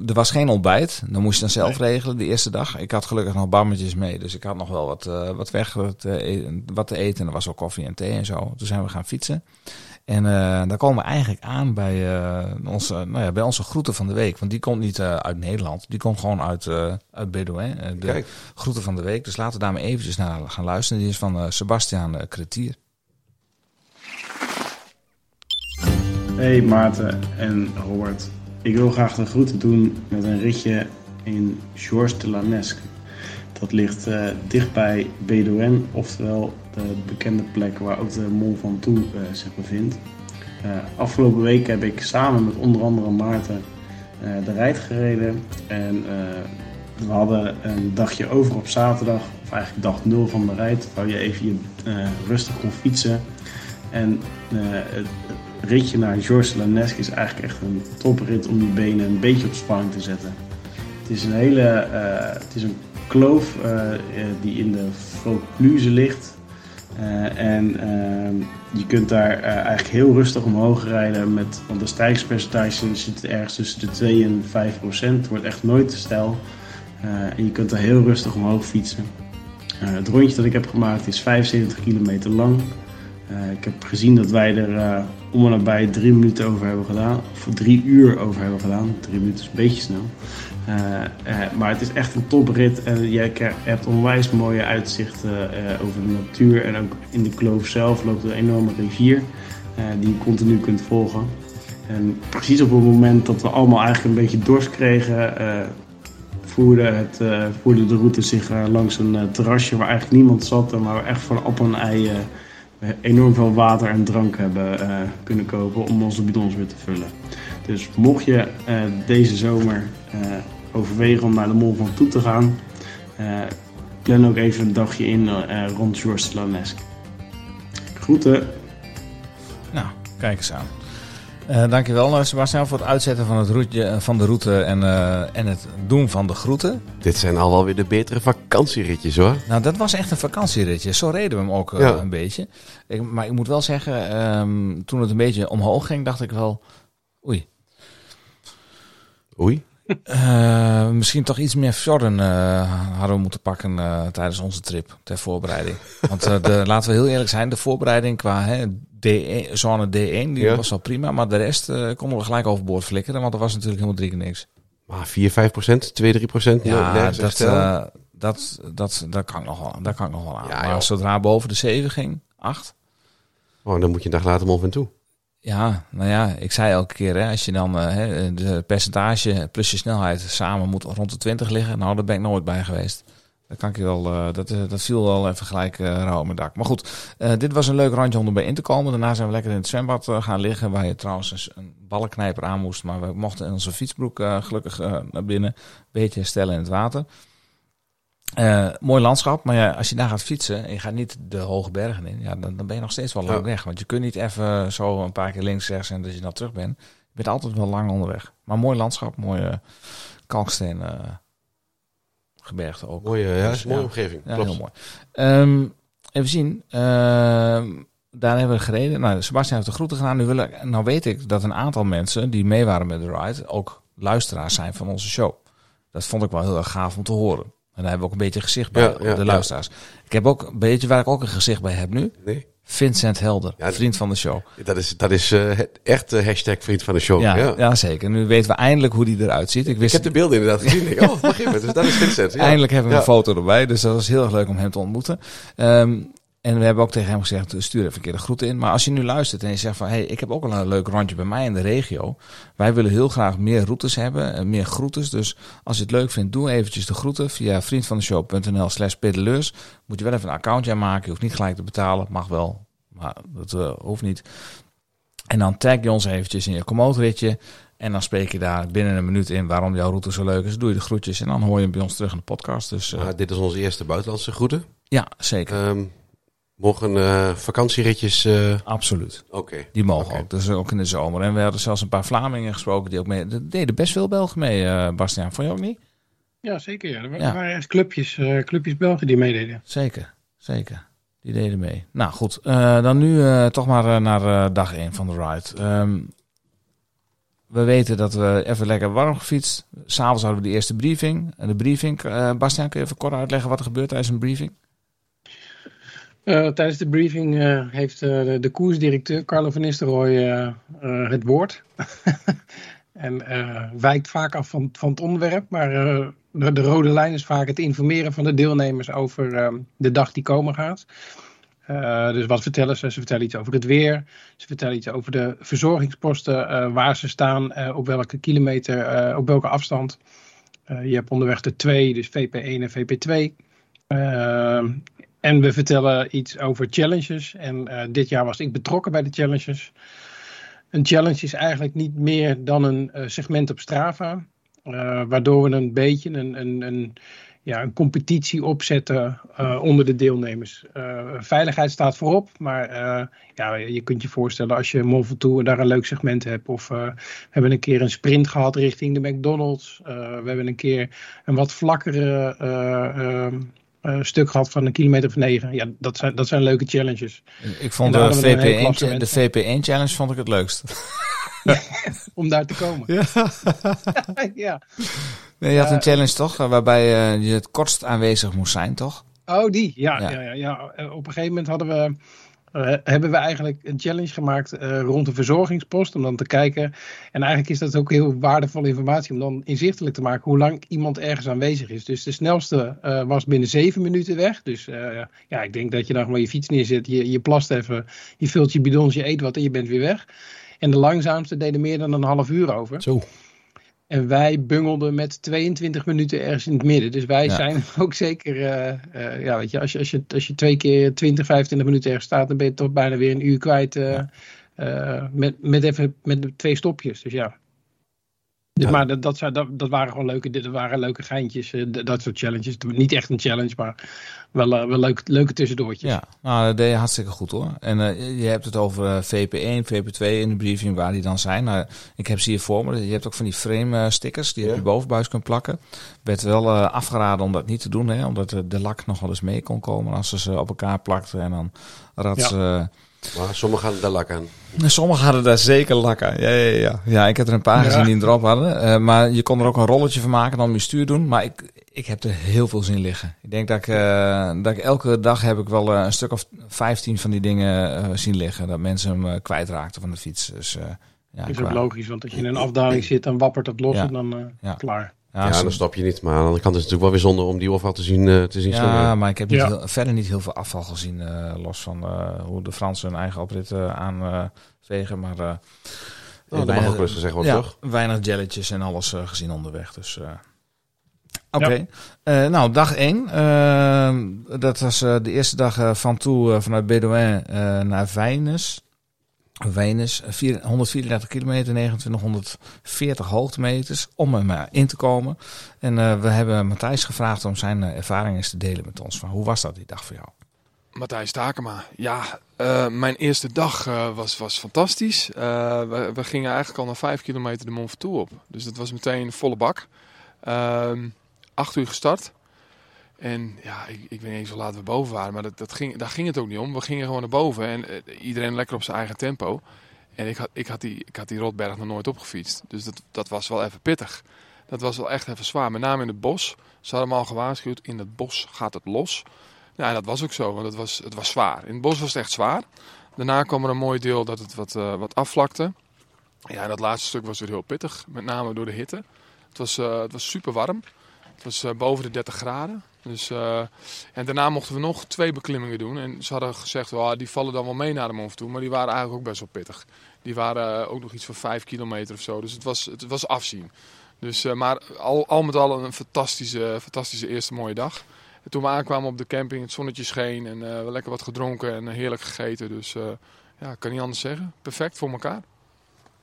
er was geen ontbijt. Dan moest je dan zelf regelen de eerste dag. Ik had gelukkig nog bammetjes mee, dus ik had nog wel wat, eh, wat weg, wat, eh, eten- wat te eten. En er was ook koffie en thee en zo. Toen zijn we gaan fietsen. En eh dan komen we eigenlijk aan bij, eh, onze, nou ja, bij onze groeten van de week. Want die komt niet eh, uit Nederland. Die komt gewoon uit, eh uit Bedouin. de Kijk. groeten van de week. Dus laten we daar maar eventjes naar gaan luisteren. Die is van eh Sebastiaan eh, Kretier. Hey Maarten en Robert. Ik wil graag de groeten doen met een ritje in Georges de Lanesque. Dat ligt eh, dichtbij Bedouin, oftewel de bekende plek waar ook de Mont Ventoux eh, zich bevindt. Eh, afgelopen week heb ik samen met onder andere Maarten eh, de rijd gereden. En we hadden een dagje over op zaterdag, of eigenlijk dag nul van de rijd, waar je even eh, rustig kon fietsen. En het ritje naar Georges de Lanesque is eigenlijk echt een toprit om die benen een beetje op spanning te zetten. Het is een hele, eh, het is een kloof eh, eh, die in de Vaucluse ligt. En ehm, je kunt daar eigenlijk heel rustig omhoog rijden. Met, want de stijgingspercentage zit ergens tussen de 2 en 5 procent. Het wordt echt nooit te stijl. en je kunt er heel rustig omhoog fietsen. het rondje dat ik heb gemaakt is 75 kilometer lang. ik heb gezien dat wij er om en nabij drie minuten over hebben gedaan. Of drie uur over hebben gedaan. Drie minuten is een beetje snel. Uh, uh, maar het is echt een toprit en jij hebt onwijs mooie uitzichten uh, over de natuur. En ook in de kloof zelf loopt een enorme rivier die je continu kunt volgen. En precies op het moment dat we allemaal eigenlijk een beetje dorst kregen, voerde, het, voerde de route zich langs een terrasje waar eigenlijk niemand zat. Maar waar we echt van op een ei enorm veel water en drank hebben kunnen kopen om onze bidons weer te vullen. Dus mocht je deze zomer overwegen om naar de Mol van Toe te gaan, plan ook even een dagje in rond Georges Lanesque. Groeten. Nou, kijk eens aan. Uh, dankjewel Sebastian voor het uitzetten van, het route, van de route en, uh, en het doen van de groeten. Dit zijn al wel weer de betere vakantieritjes hoor. Nou, dat was echt een vakantieritje. Zo reden we hem ook ja. een beetje. Ik, maar ik moet wel zeggen, um, toen het een beetje omhoog ging, dacht ik wel... Oei. Oei? Uh, misschien toch iets meer fjorden uh, hadden we moeten pakken uh, tijdens onze trip ter voorbereiding. Want de, laten we heel eerlijk zijn, de voorbereiding qua hè, D1, zone D1 die ja. was wel prima, maar de rest konden we gelijk overboord flikkeren, want er was natuurlijk helemaal drie keer niks. Maar 4, 5 procent, 2, 3 procent? Ja, dat, dat, dat, dat, kan ik nog wel, dat kan ik nog wel aan. Ja, maar zodra boven de 7 ging, 8. Oh, dan moet je een dag later om en toe. Ja, nou ja, ik zei elke keer, hè, als je dan uh, de percentage plus je snelheid samen moet rond de 20 liggen, nou, daar ben ik nooit bij geweest. Dat kan ik je wel, uh, dat, uh, dat viel wel even gelijk uh, rauw dak. Maar goed, dit was een leuk randje om erbij in te komen. Daarna zijn we lekker in het zwembad gaan liggen, waar je trouwens een ballenknijper aan moest. Maar we mochten in onze fietsbroek gelukkig naar binnen, een beetje herstellen in het water. Uh, mooi landschap, maar ja, als je daar gaat fietsen en je gaat niet de hoge bergen in, ja, dan, dan ben je nog steeds wel lang weg. Want je kunt niet even zo een paar keer links, rechts en dat je dan terug bent. Je bent altijd wel lang onderweg. Maar mooi landschap, mooie kalksteen uh, gebergte ook. Mooie, ja, dus, mooie omgeving. Ja, heel mooi. Um, even zien. Uh, daar hebben we gereden. Nou, Sebastian heeft de groeten gedaan. Nu, wil nou weet ik dat een aantal mensen die mee waren met de ride ook luisteraars zijn van onze show. Dat vond ik wel heel erg gaaf om te horen. En daar hebben we ook een beetje gezicht bij, ja, de luisteraars. Ik heb ook een beetje waar ik ook een gezicht bij heb nu. Nee. Vincent Helder, vriend van de show. Dat is, dat is uh, echt de hashtag vriend van de show. Ja, ja. zeker. Nu weten we eindelijk hoe die eruit ziet. Ik, wist... ik heb de beelden inderdaad gezien. Ik, oh, even. Dus dat is Vincent. Eindelijk hebben we een foto erbij. Dus dat was heel erg leuk om hem te ontmoeten. Um, en we hebben ook tegen hem gezegd, stuur even een keer de groeten in. Maar als je nu luistert en je zegt van, hé, hey, ik heb ook wel een leuk rondje bij mij in de regio. Wij willen heel graag meer routes hebben, en meer groetes. Dus als je het leuk vindt, doe eventjes de groeten via vriendvandeshow.nl slash pedeleurs. Moet je wel even een accountje aanmaken. Je hoeft niet gelijk te betalen, mag wel, maar dat uh, hoeft niet. En dan tag je ons eventjes in je komootritje. En dan spreek je daar binnen een minuut in waarom jouw route zo leuk is. Doe je de groetjes en dan hoor je hem bij ons terug in de podcast. Dus, uh, dit is onze eerste buitenlandse groeten. Ja, zeker. Um, Mogen uh, vakantieritjes? Uh... Absoluut. Oké. Die mogen ook. Dus ook in de zomer. En we hadden zelfs een paar Vlamingen gesproken die ook mee. Er deden best veel Belgen mee, uh, Bastiaan. Vond je ook niet? Ja, zeker. Ja. Er waren echt clubjes, clubjes Belgen die meededen. Zeker, zeker. Die deden mee. Nou goed, dan nu toch maar naar dag 1 van de ride. Um, we weten dat we even lekker warm gefietst. S'avonds hadden we de eerste briefing. En de briefing, Bastiaan, kun je even kort uitleggen wat er gebeurt tijdens een briefing? Uh, tijdens de briefing uh, heeft uh, de, koersdirecteur Carlo van Nistelrooy het woord. en wijkt vaak af van, van het onderwerp. Maar de, de, rode lijn is vaak het informeren van de deelnemers over de dag die komen gaat. dus wat vertellen ze? Ze vertellen iets over het weer. Ze vertellen iets over de verzorgingsposten, waar ze staan, op welke kilometer, op welke afstand. je hebt onderweg de twee, dus VP1 en VP2. En we vertellen iets over challenges. En uh, dit jaar was ik betrokken bij de challenges. Een challenge is eigenlijk niet meer dan een uh, segment op Strava. Uh, waardoor we een beetje een, een, een, ja, een competitie opzetten onder de deelnemers. veiligheid staat voorop, maar ja, je kunt je voorstellen als je Mont Tour daar een leuk segment hebt. Of we hebben een keer een sprint gehad richting de McDonald's. we hebben een keer een wat vlakkere uh, stuk gehad van een kilometer of negen. Ja, dat zijn, dat zijn leuke challenges. Ik vond de VP1, de VP1 challenge vond ik het leukst. om daar te komen. Ja. ja. Nee, je had een challenge toch, waarbij uh, je het kortst aanwezig moest zijn, toch? Oh, die. Ja, ja. ja, ja, ja. Op een gegeven moment hadden we uh, hebben we eigenlijk een challenge gemaakt uh, rond de verzorgingspost. Om dan te kijken. En eigenlijk is dat ook heel waardevolle informatie. Om dan inzichtelijk te maken hoe lang iemand ergens aanwezig is. Dus de snelste uh, was binnen zeven minuten weg. Dus ja, ik denk dat je dan gewoon je fiets neerzet. Je, je plast even. Je vult je bidons, je eet wat en je bent weer weg. En de langzaamste deden meer dan een half uur over. Zo. En wij bungelden met 22 minuten ergens in het midden. Dus wij ja. zijn ook zeker, uh, uh, ja, weet je als, je, als, je, als je twee keer 20, 25 minuten ergens staat, dan ben je toch bijna weer een uur kwijt. Uh, ja. met, met even met twee stopjes. Dus ja. Dus, ja. Maar dat, dat, dat, dat, waren gewoon leuke, dat waren leuke geintjes, dat soort challenges. Niet echt een challenge, maar wel, wel leuke, leuke tussendoortjes. Ja, nou, dat deed je hartstikke goed hoor. En uh, je hebt het over VP1, VP2 in de briefing waar die dan zijn. Nou, ik heb ze hier voor me. Je hebt ook van die frame stickers die je ja. op je bovenbuis kunt plakken. Werd wel uh, afgeraden om dat niet te doen, hè, omdat de, de lak nog wel eens mee kon komen als ze ze op elkaar plakten en dan rad ze... Ja. Maar sommigen hadden daar lak aan. Sommigen hadden daar zeker lak aan. Ja, ja, ja. ja ik heb er een paar ja. gezien die erop hadden. Uh, maar je kon er ook een rolletje van maken en dan je stuur doen. Maar ik, ik heb er heel veel zin liggen. Ik denk dat ik, uh, dat ik elke dag heb ik wel uh, een stuk of 15 van die dingen zien liggen. Dat mensen hem kwijtraakten van de fiets. Dus, ja, is ook logisch, want als je in een afdaling zit, dan wappert het los en dan klaar. Ja, ja dan stop je niet. Maar aan de andere kant is het natuurlijk wel weer zonde om die afval te zien, uh, te zien ja, maar ik heb niet ja. heel, verder niet heel veel afval gezien. Uh, los van uh, hoe de Fransen hun eigen oprit aanvegen. maar oh, dat mag ook rustig zeggen, wat ja, toch? Weinig jelletjes en alles gezien onderweg. Dus... Oké, okay. ja. nou dag 1. dat was de eerste dag van toe vanuit Bedouin naar Vijnes. Venus, 134 kilometer, 2940 hoogtemeters, om er maar in te komen. En uh, we hebben Matthijs gevraagd om zijn uh, ervaringen te delen met ons. Van, hoe was dat die dag voor jou? Matthijs Takema, ja, mijn eerste dag was, was fantastisch. We, we, gingen eigenlijk al na 5 kilometer de Mont Ventoux op. Dus dat was meteen volle bak. Ehm, acht uur gestart. En ja, ik, ik weet niet eens hoe laat we boven waren, maar dat, dat ging, daar ging het ook niet om. We gingen gewoon naar boven en uh, iedereen lekker op zijn eigen tempo. En ik had, ik had, die, ik had die Rotberg nog nooit opgefietst. Dus dat, dat was wel even pittig. Dat was wel echt even zwaar. Met name in het bos. Ze hadden me al gewaarschuwd, in het bos gaat het los. Ja, en dat was ook zo, want het was, het was zwaar. In het bos was het echt zwaar. Daarna kwam er een mooi deel dat het wat, uh, wat afvlakte. Ja, en dat laatste stuk was weer heel pittig. Met name door de hitte. Het was, uh, het was super warm. Het was boven de 30 graden. Dus, uh, en daarna mochten we nog twee beklimmingen doen. En ze hadden gezegd, well, die vallen dan wel mee naar de Mont toe. Maar die waren eigenlijk ook best wel pittig. Die waren uh, ook nog iets van vijf kilometer of zo. Dus het was, het was afzien. Dus, uh, maar al, al met al een fantastische, fantastische eerste mooie dag. En toen we aankwamen op de camping, het zonnetje scheen. En we lekker wat gedronken en heerlijk gegeten. Dus ja, kan niet anders zeggen. Perfect voor elkaar.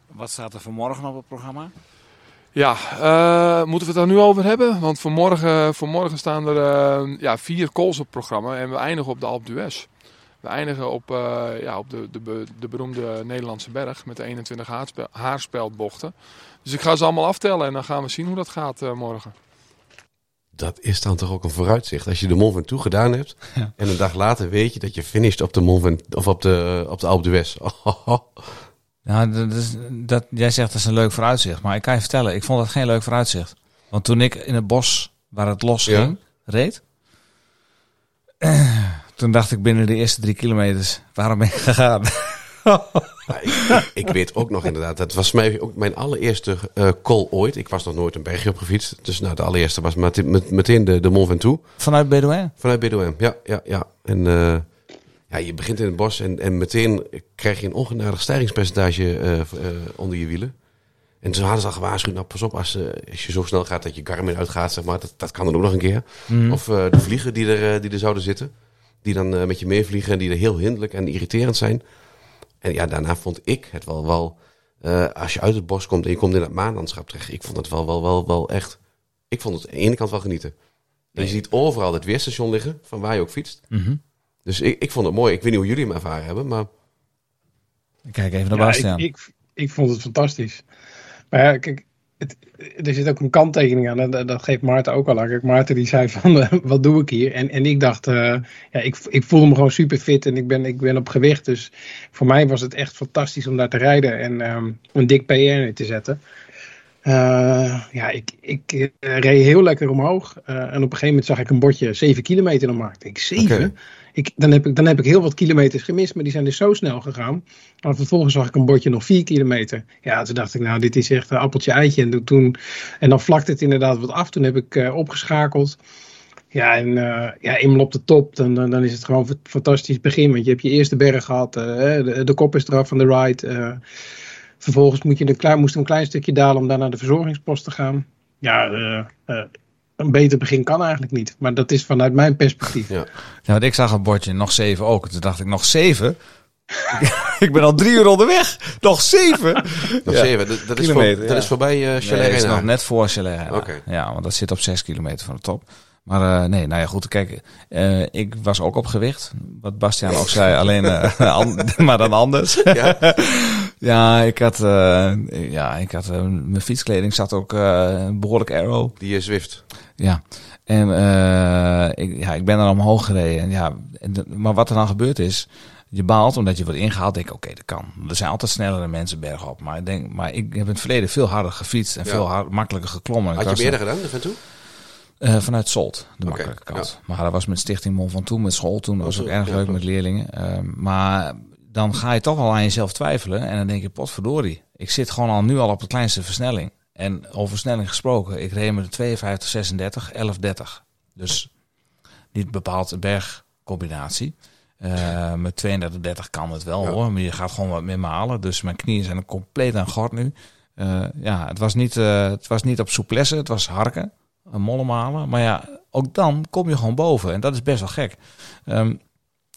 Wat staat er voor morgen op het programma? Ja, uh, moeten we het daar nu over hebben? Want voor morgen, voor morgen staan er uh, ja, vier calls op het programma en we eindigen op de Alpe d'Huez. We eindigen op, uh, ja, op de, de, de beroemde Nederlandse berg met de 21 haarspel, haarspeldbochten. Dus ik ga ze allemaal aftellen en dan gaan we zien hoe dat gaat morgen. Dat is dan toch ook een vooruitzicht. Als je de Mont Ventoux gedaan hebt ja. en een dag later weet je dat je finisht op de Mont Ventoux, of op de, op de Alpe d'Huez. Oh, Nou, dat is, dat, jij zegt dat is een leuk vooruitzicht. Maar ik kan je vertellen, ik vond dat geen leuk vooruitzicht. Want toen ik in het bos, waar het los ging, reed. Toen dacht ik binnen de eerste drie kilometers, waarom ben ik gegaan? Ik, ik, ik, weet ook nog inderdaad, dat was mij ook mijn allereerste uh, call ooit. Ik was nog nooit een bergje op gefietst. Dus nou, de allereerste was met, met, meteen de, de Mont Ventoux. Vanuit Bedouin? Vanuit Bedouin, ja. ja, ja. En... Uh, ja, je begint in het bos en, en meteen krijg je een ongenadig stijgingspercentage uh, uh, onder je wielen. En toen hadden ze al gewaarschuwd, nou pas op als, uh, als je zo snel gaat dat je Garmin uitgaat, zeg maar. Dat, dat kan dan ook nog een keer. Mm. Of de vliegen die er, die er zouden zitten. Die dan met je meevliegen en die er heel hinderlijk en irriterend zijn. En ja, daarna vond ik het wel, wel als je uit het bos komt en je komt in het maanlandschap terecht. Ik vond het wel, wel, wel, wel echt, ik vond het aan de ene kant wel genieten. Je ziet overal het weerstation liggen, van waar je ook fietst. Mm -hmm. Dus ik, ik vond het mooi. Ik weet niet hoe jullie hem ervaren hebben, maar... Kijk even naar ja, Bastiaan. Ik, ik, ik, vond het fantastisch. Maar ja, kijk, het, er zit ook een kanttekening aan. En dat, dat geeft Maarten ook al aan. Kijk, Maarten die zei van, eh, wat doe ik hier? En, en ik dacht, uh, ja, ik, ik voelde me gewoon super fit en ik ben, ik ben op gewicht. Dus voor mij was het echt fantastisch om daar te rijden en um, een dik PR te zetten. Uh, ja, ik, ik reed heel lekker omhoog. en op een gegeven moment zag ik een bordje 7 kilometer nog maakte. Ik 7? Okay. Ik, dan, heb ik, dan heb ik heel wat kilometers gemist, maar die zijn dus zo snel gegaan. Maar vervolgens zag ik een bordje nog 4 kilometer. Ja, toen dacht ik, nou, dit is echt een appeltje-eitje. En, toen, en dan vlakte het inderdaad wat af. Toen heb ik uh, opgeschakeld. Ja, en uh, ja, eenmaal op de top, dan, dan is het gewoon een fantastisch begin. Want je hebt je eerste berg gehad, de, de, kop is eraf van de ride. vervolgens moet je een klein, moest een klein stukje dalen om daar naar de verzorgingspost te gaan. Ja, een beter begin kan eigenlijk niet. Maar dat is vanuit mijn perspectief. Ja, ja want ik zag een bordje nog zeven ook. Toen dacht ik nog zeven. ik ben al drie uur onderweg. Nog zeven. nog ja. zeven. Dat, dat, is, voor, dat is voorbij uh, Chalet nee, is nog net voor Chalet okay. Ja, want dat zit op zes kilometer van de top. Maar uh, nee, nou ja, goed. Kijk, uh, ik was ook op gewicht. Wat Bastiaan ook zei, alleen uh, maar dan anders. Ja, ja ik had, ja, ik had mijn fietskleding zat ook behoorlijk arrow. Die Zwift. Ja. En ik, ja, ik ben er omhoog gereden. En ja, en maar wat er dan gebeurd is, je baalt omdat je wordt ingehaald. Denk, oké, okay, dat kan. Er zijn altijd snellere mensen bergop. Maar ik denk, maar ik heb in het verleden veel harder gefietst en ja. veel hard, makkelijker geklommen. Had je meer gedaan, van toe? Uh, vanuit Solt, de okay, makkelijke kant. Ja. Maar dat was met Stichting Mon van Toen, met school. Toen was ook erg leuk met leerlingen. Uh, maar dan ga je toch wel aan jezelf twijfelen. En dan denk je, potverdorie. Ik zit gewoon al nu al op de kleinste versnelling. En over versnelling gesproken, ik reed met de 52, 36, 11, 30. Dus niet bepaald een bergcombinatie. Uh, met 32, 30 kan het wel ja. hoor. Maar je gaat gewoon wat meer malen. Dus mijn knieën zijn compleet aan gort nu. ja, het was, niet, het was niet op souplesse, het was harken een molle malen. Maar ja, ook dan kom je gewoon boven. En dat is best wel gek. Um,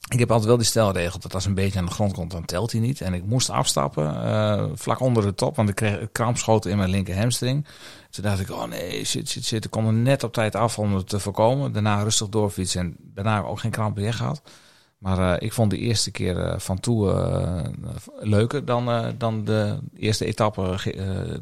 ik heb altijd wel die stelregel dat als een beetje aan de grond komt, dan telt hij niet. En ik moest afstappen, uh, vlak onder de top, want ik kreeg krampschoten in mijn linker hamstring. Toen dacht ik, oh nee, shit, shit, shit. Ik kom er net op tijd af om het te voorkomen. Daarna rustig doorfietsen en daarna ook geen kramp meer gehad. Maar uh, ik vond de eerste keer uh, van toe leuker dan, dan de eerste etappe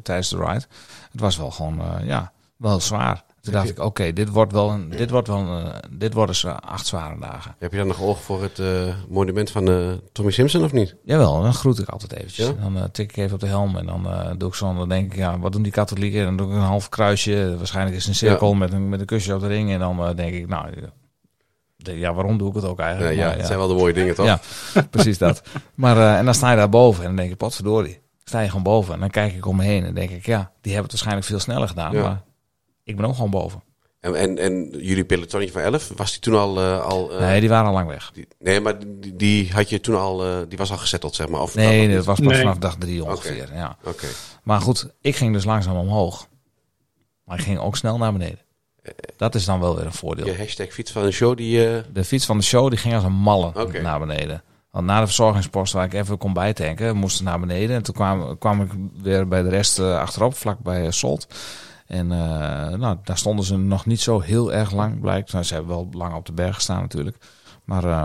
tijdens de ride. Het was wel gewoon, ja, wel zwaar. Toen dacht ik, oké, dit wordt wel een, dit wordt wel een, dit worden ze acht zware dagen. Heb je dan nog oog voor het uh, monument van uh, Tommy Simpson of niet? Jawel, dan groet ik altijd eventjes. Ja? Dan uh, tik ik even op de helm en dan doe ik zo, dan denk ik, ja, wat doen die katholieken? Dan doe ik een half kruisje, waarschijnlijk is een cirkel ja. met, een, met een kusje op de ring. En dan denk ik, nou, ja, waarom doe ik het ook eigenlijk? Ja, ja, maar, het zijn wel de mooie dingen, toch? Ja, precies dat. Maar, en dan sta je daar boven en dan denk je, potverdorie. Sta je gewoon boven en dan kijk ik om me heen en denk ik, ja, die hebben het waarschijnlijk veel sneller gedaan, maar ik ben ook gewoon boven. En, en, en jullie pelotonnetje van 11, was die toen al... Uh, al uh, nee, die waren al lang weg. Die, nee, maar die, die, had je toen al... Uh, die was al gezetteld, zeg maar? Of nee, dat, nee, dat was pas nee. vanaf dag drie ongeveer. Okay. Ja. Okay. Maar goed, ik ging dus langzaam omhoog. Maar ik ging ook snel naar beneden. Dat is dan wel weer een voordeel. Je hashtag fiets van de show, die... De fiets van de show, die ging als een malle okay. naar beneden. Want na de verzorgingspost waar ik even kon bijtanken, moest naar beneden. En toen kwam, kwam ik weer bij de rest achterop, vlak bij Solt. En uh, nou, daar stonden ze nog niet zo heel erg lang, blijkt. Nou, ze hebben wel lang op de berg gestaan natuurlijk. Maar uh,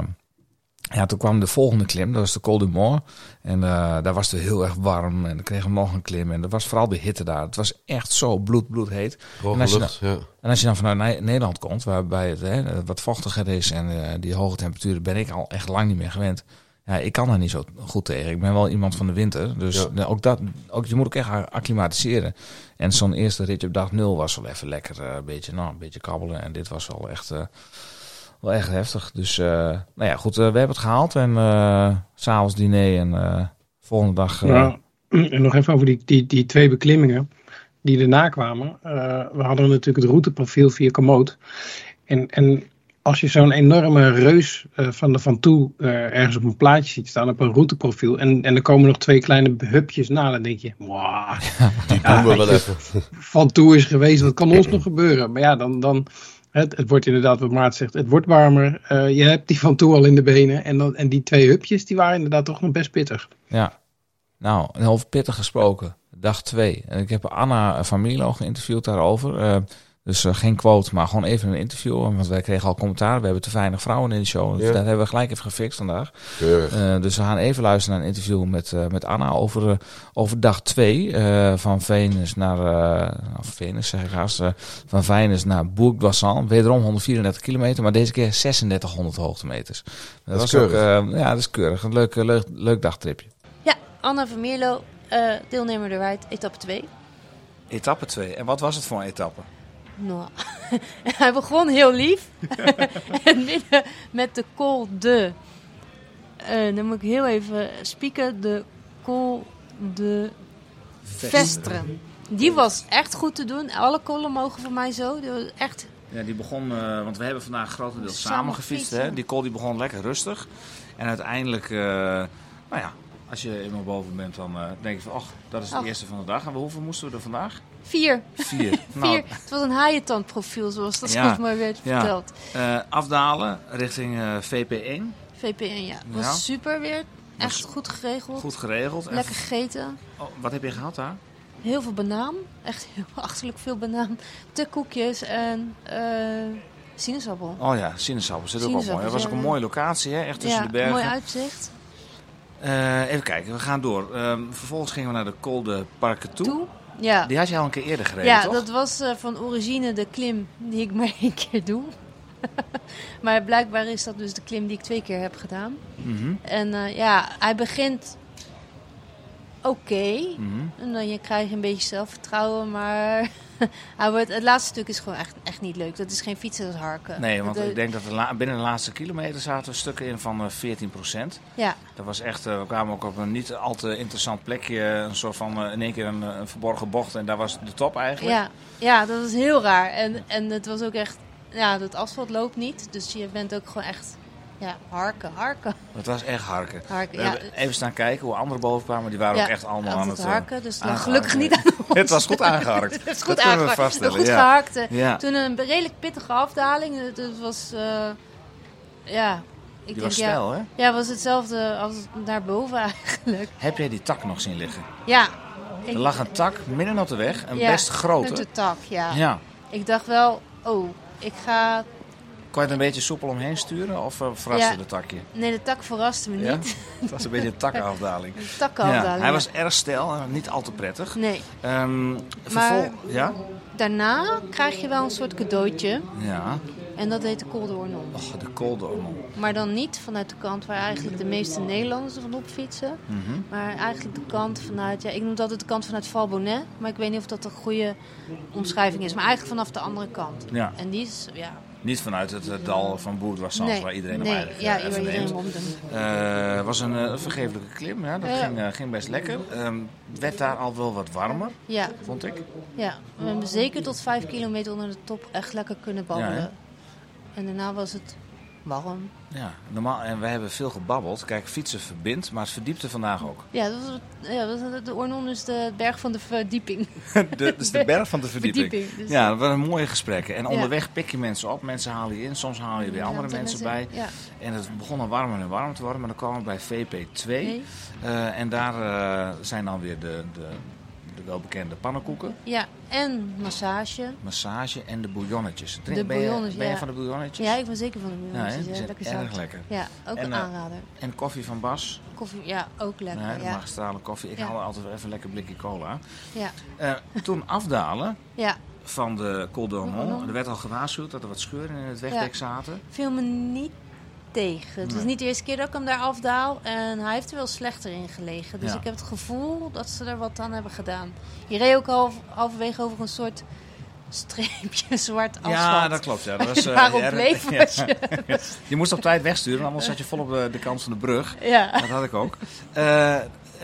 ja, toen kwam de volgende klim, dat was de Col du Mort. En uh, daar was het heel erg warm en dan kregen we nog een klim. En dat was vooral de hitte daar. Het was echt zo bloed, bloed heet. En als, lucht, dan, ja. en als je dan vanuit Nederland komt, waarbij het hè, wat vochtiger is en die hoge temperaturen, ben ik al echt lang niet meer gewend. Ja, ik kan daar niet zo goed tegen. Ik ben wel iemand van de winter. Dus ja. ook dat, ook, je moet ook echt acclimatiseren. En zo'n eerste ritje op dag nul was wel even lekker. Uh, een, beetje, nou, een beetje kabbelen. En dit was wel echt, uh, wel echt heftig. Dus uh, nou ja, goed. we hebben het gehaald. En s'avonds diner en volgende dag... Ja, en nog even over die, die, die twee beklimmingen die erna kwamen. we hadden natuurlijk het routeprofiel via Komoot. En, en als je zo'n enorme reus uh, van de Van Toe uh, ergens op een plaatje ziet staan, op een routeprofiel, en, en er komen nog twee kleine hupjes na, dan denk je, wow, die doen we wel even. Van Toe is geweest, wat kan ons nog gebeuren? Maar ja, dan, dan het, het wordt inderdaad, wat Maart zegt, het wordt warmer. Uh, je hebt die Van Toe al in de benen, en, dan, en die twee hupjes, die waren inderdaad toch nog best pittig. Ja, nou, over pittig gesproken, dag twee. Ik heb Anna van Milo geïnterviewd daarover. Dus eh, geen quote, maar gewoon even een interview. Want wij kregen al commentaar. We hebben te weinig vrouwen in de show. Dus Ja. dat hebben we gelijk even gefixt vandaag. Eh, dus we gaan even luisteren naar een interview met, eh, met Anna over, over dag 2 van Venus naar, eh of Venus zeg ik haast, van Venus naar Bourg-d'Oissan. Wederom 134 kilometer, maar deze keer 3600 hoogtemeters. Dat, is was ook, keurig. eh, ja, dat is keurig. Een leuk, leuk, leuk dagtripje. Ja, Anna van Meerlo, eh, deelnemer de ride, etappe 2. Etappe 2. En wat was het voor een etappe? Nou, hij begon heel lief. en midden met de Col de... eh, dan moet ik heel even spieken. De Col de Vestre. Die was echt goed te doen. Alle kollen mogen voor mij zo. Die was echt Ja, die begon, eh, want we hebben vandaag grotendeels Samen samen gefietst. fietsen. Hè? Die call die begon lekker rustig. En uiteindelijk, eh, nou ja, als je eenmaal boven bent, dan eh, denk je van, ach, dat is het Och. eerste van de dag. En hoeveel moesten we er vandaag? Vier. Vier. Nou, vier. Het was een haaientandprofiel, zoals dat Ja, mooi werd ja. verteld. eh, afdalen richting eh, VP1. VPN, ja. Was Ja. super weer. Echt goed geregeld. Goed geregeld. Lekker gegeten. oh, wat heb je gehad daar? Heel veel banaan. Echt heel achterlijk veel banaan. De koekjes en eh sinaasappel. Oh ja, sinaasappels. Dat is ook wel mooi. Dat was ook een mooie locatie, hè? echt tussen de bergen. mooi uitzicht. Even kijken, we gaan door. Ehm, vervolgens gingen we naar de Col de Parquetou. Toe. Ja, Die had je al een keer eerder gereden, ja toch? dat was eh, van origine de klim die ik maar één keer doe. maar blijkbaar is dat dus de klim die ik twee keer heb gedaan. Mhm, En eh, ja, hij begint oké. mhm. En dan je krijg je een beetje zelfvertrouwen, maar wordt, het laatste stuk is gewoon echt, echt niet leuk. Dat is geen fietsen, dat is harken. Nee, want ik denk dat de binnen de laatste kilometer zaten stukken in van eh 14% Ja, Dat was echt, eh, we kwamen ook op een niet al te interessant plekje. Een soort van eh, in één keer een, een verborgen bocht. En daar was de top eigenlijk. ja, ja, dat is heel raar. En, en het was ook echt, ja, het asfalt loopt niet. Dus je bent ook gewoon echt, ja, harken, harken, Het was echt harken. harken. We Ja, hebben even staan kijken hoe anderen boven kwamen. Die waren ja, ook echt allemaal aan altijd het... eh, harken. Dus aangeharkt. gelukkig niet aan ons. Het was goed aangeharkt. Het is Dat goed kunnen we aangehakt. vaststellen, Goed ja. gehakt. eh. Ja, Toen een redelijk pittige afdaling. Het het was, eh, ja, ik die denk was ja, stijl, hè? ja, was hetzelfde als daarboven eigenlijk. Heb jij die tak nog zien liggen? Ja. Ik, Er lag een tak midden op de weg. Een best grote. De tak, ja. Ja. Ik dacht wel, oh, ik ga... Kon je er een beetje soepel omheen sturen? Of eh, verraste Ja. de takje? Nee, de tak verraste me Ja? niet. Het was een beetje een takkenafdaling. Ja, takkenafdaling. hij was erg stijl en niet al te prettig. Nee, Ehm vervol- Ja? daarna krijg je wel een soort cadeautje. Ja. En dat heet de Col d'Ornon. Och, de Coldormon. Maar dan niet vanuit de kant waar eigenlijk de meeste Nederlanders er van op fietsen. Mhm. Maar eigenlijk de kant vanuit, ja, ik noem dat altijd de kant vanuit Valbonnet. Maar ik weet niet of dat een goede omschrijving is. Maar eigenlijk vanaf de andere kant. Ja. En die is, ja, Niet vanuit het dal van Bourg-Wassans, nee, waar iedereen hem nee, eigenlijk ja, eh, even waar iedereen neemt. hem omdoet. Eh, Het was een eh, vergeeflijke klim, ja. dat Ja. ging, ging best lekker. Ehm, Het werd daar al wel wat warmer, Ja, vond ik. ja, we hebben zeker tot vijf kilometer onder de top echt lekker kunnen babbelen. Ja, en daarna was het warm. Ja, normaal, en wij hebben veel gebabbeld. Kijk, fietsen verbindt, maar het verdiepte vandaag ook. Ja, dat was, ja dat was, de Ornon is de berg van de verdieping. de, dus de berg van de verdieping. Verdieping. Dus, Ja, dat waren mooie gesprekken. En Ja. onderweg pik je mensen op, mensen halen je in, soms haal je weer Ja, andere mensen bij. En het begon al warmer en warmer te worden, maar dan kwamen we bij VP2. nee. Eh, en daar eh, zijn dan weer de, de, de welbekende pannenkoeken, ja, en massage. massage en de bouillonnetjes. Drink, De ben, je, bouillonnetjes, ben je ja. van de bouillonnetjes? Ja, ik ben zeker van de Ja, bouillonnetjes. Ja, lekker erg zout. lekker. Ja, ook En, een eh, aanrader. En koffie van Bas, Koffie, ja, ook lekker. nee, de ja. magistrale koffie. Ik Ja. haal altijd even lekker blikje cola. Ja. Eh, toen afdalen ja, van de Col d'Ormont. Er werd al gewaarschuwd dat er wat scheuren in het wegdek zaten. viel me niet tegen. Het was Nee. niet de eerste keer dat ik hem daar afdaal. En hij heeft er wel slechter in gelegen. Dus Ja. ik heb het gevoel dat ze er wat aan hebben gedaan. Je reed ook half, halverwege over een soort streepje zwart asfalt. Ja, dat klopt. Ja. Dat was, eh, ja, bleef ja. was je? Je moest op tijd wegsturen, anders zat je vol op de, de kant van de brug. Ja. Dat had ik ook.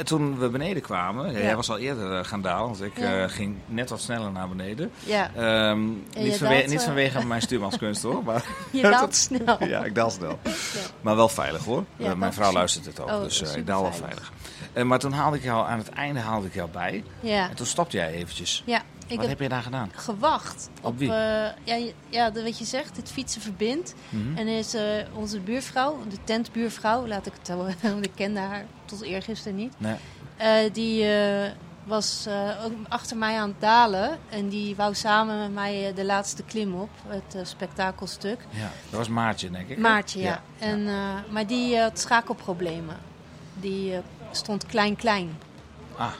Toen we beneden kwamen, ja, jij was al eerder eh, gaan dalen, want ik Ja. eh, ging net wat sneller naar beneden. ja, Ehm, niet, vanwe- daalt, niet eh, vanwege mijn stuurmanskunst hoor, maar je daalt snel. ja, ik daal snel. Maar wel veilig hoor. Mijn vrouw is- luistert het ook, Oh, dus ik daal wel veilig. maar toen haalde ik jou, aan het einde haalde ik jou bij. Ja, En toen stopte jij eventjes. ja. Ik Wat heb je daar gedaan? gewacht Op wie? eh, ja, ja, wat je zegt, het fietsen verbindt. Mhm. En is eh, onze buurvrouw, de tentbuurvrouw, laat ik het zo want ik kende haar tot eergisteren niet. Nee. Eh, die, was ook achter mij aan het dalen. En die wou samen met mij de laatste klim op, het spektakelstuk. Ja, dat was Maartje, denk ik. Maartje, ja. En, eh, maar die had schakelproblemen. Die stond klein-klein. Ah,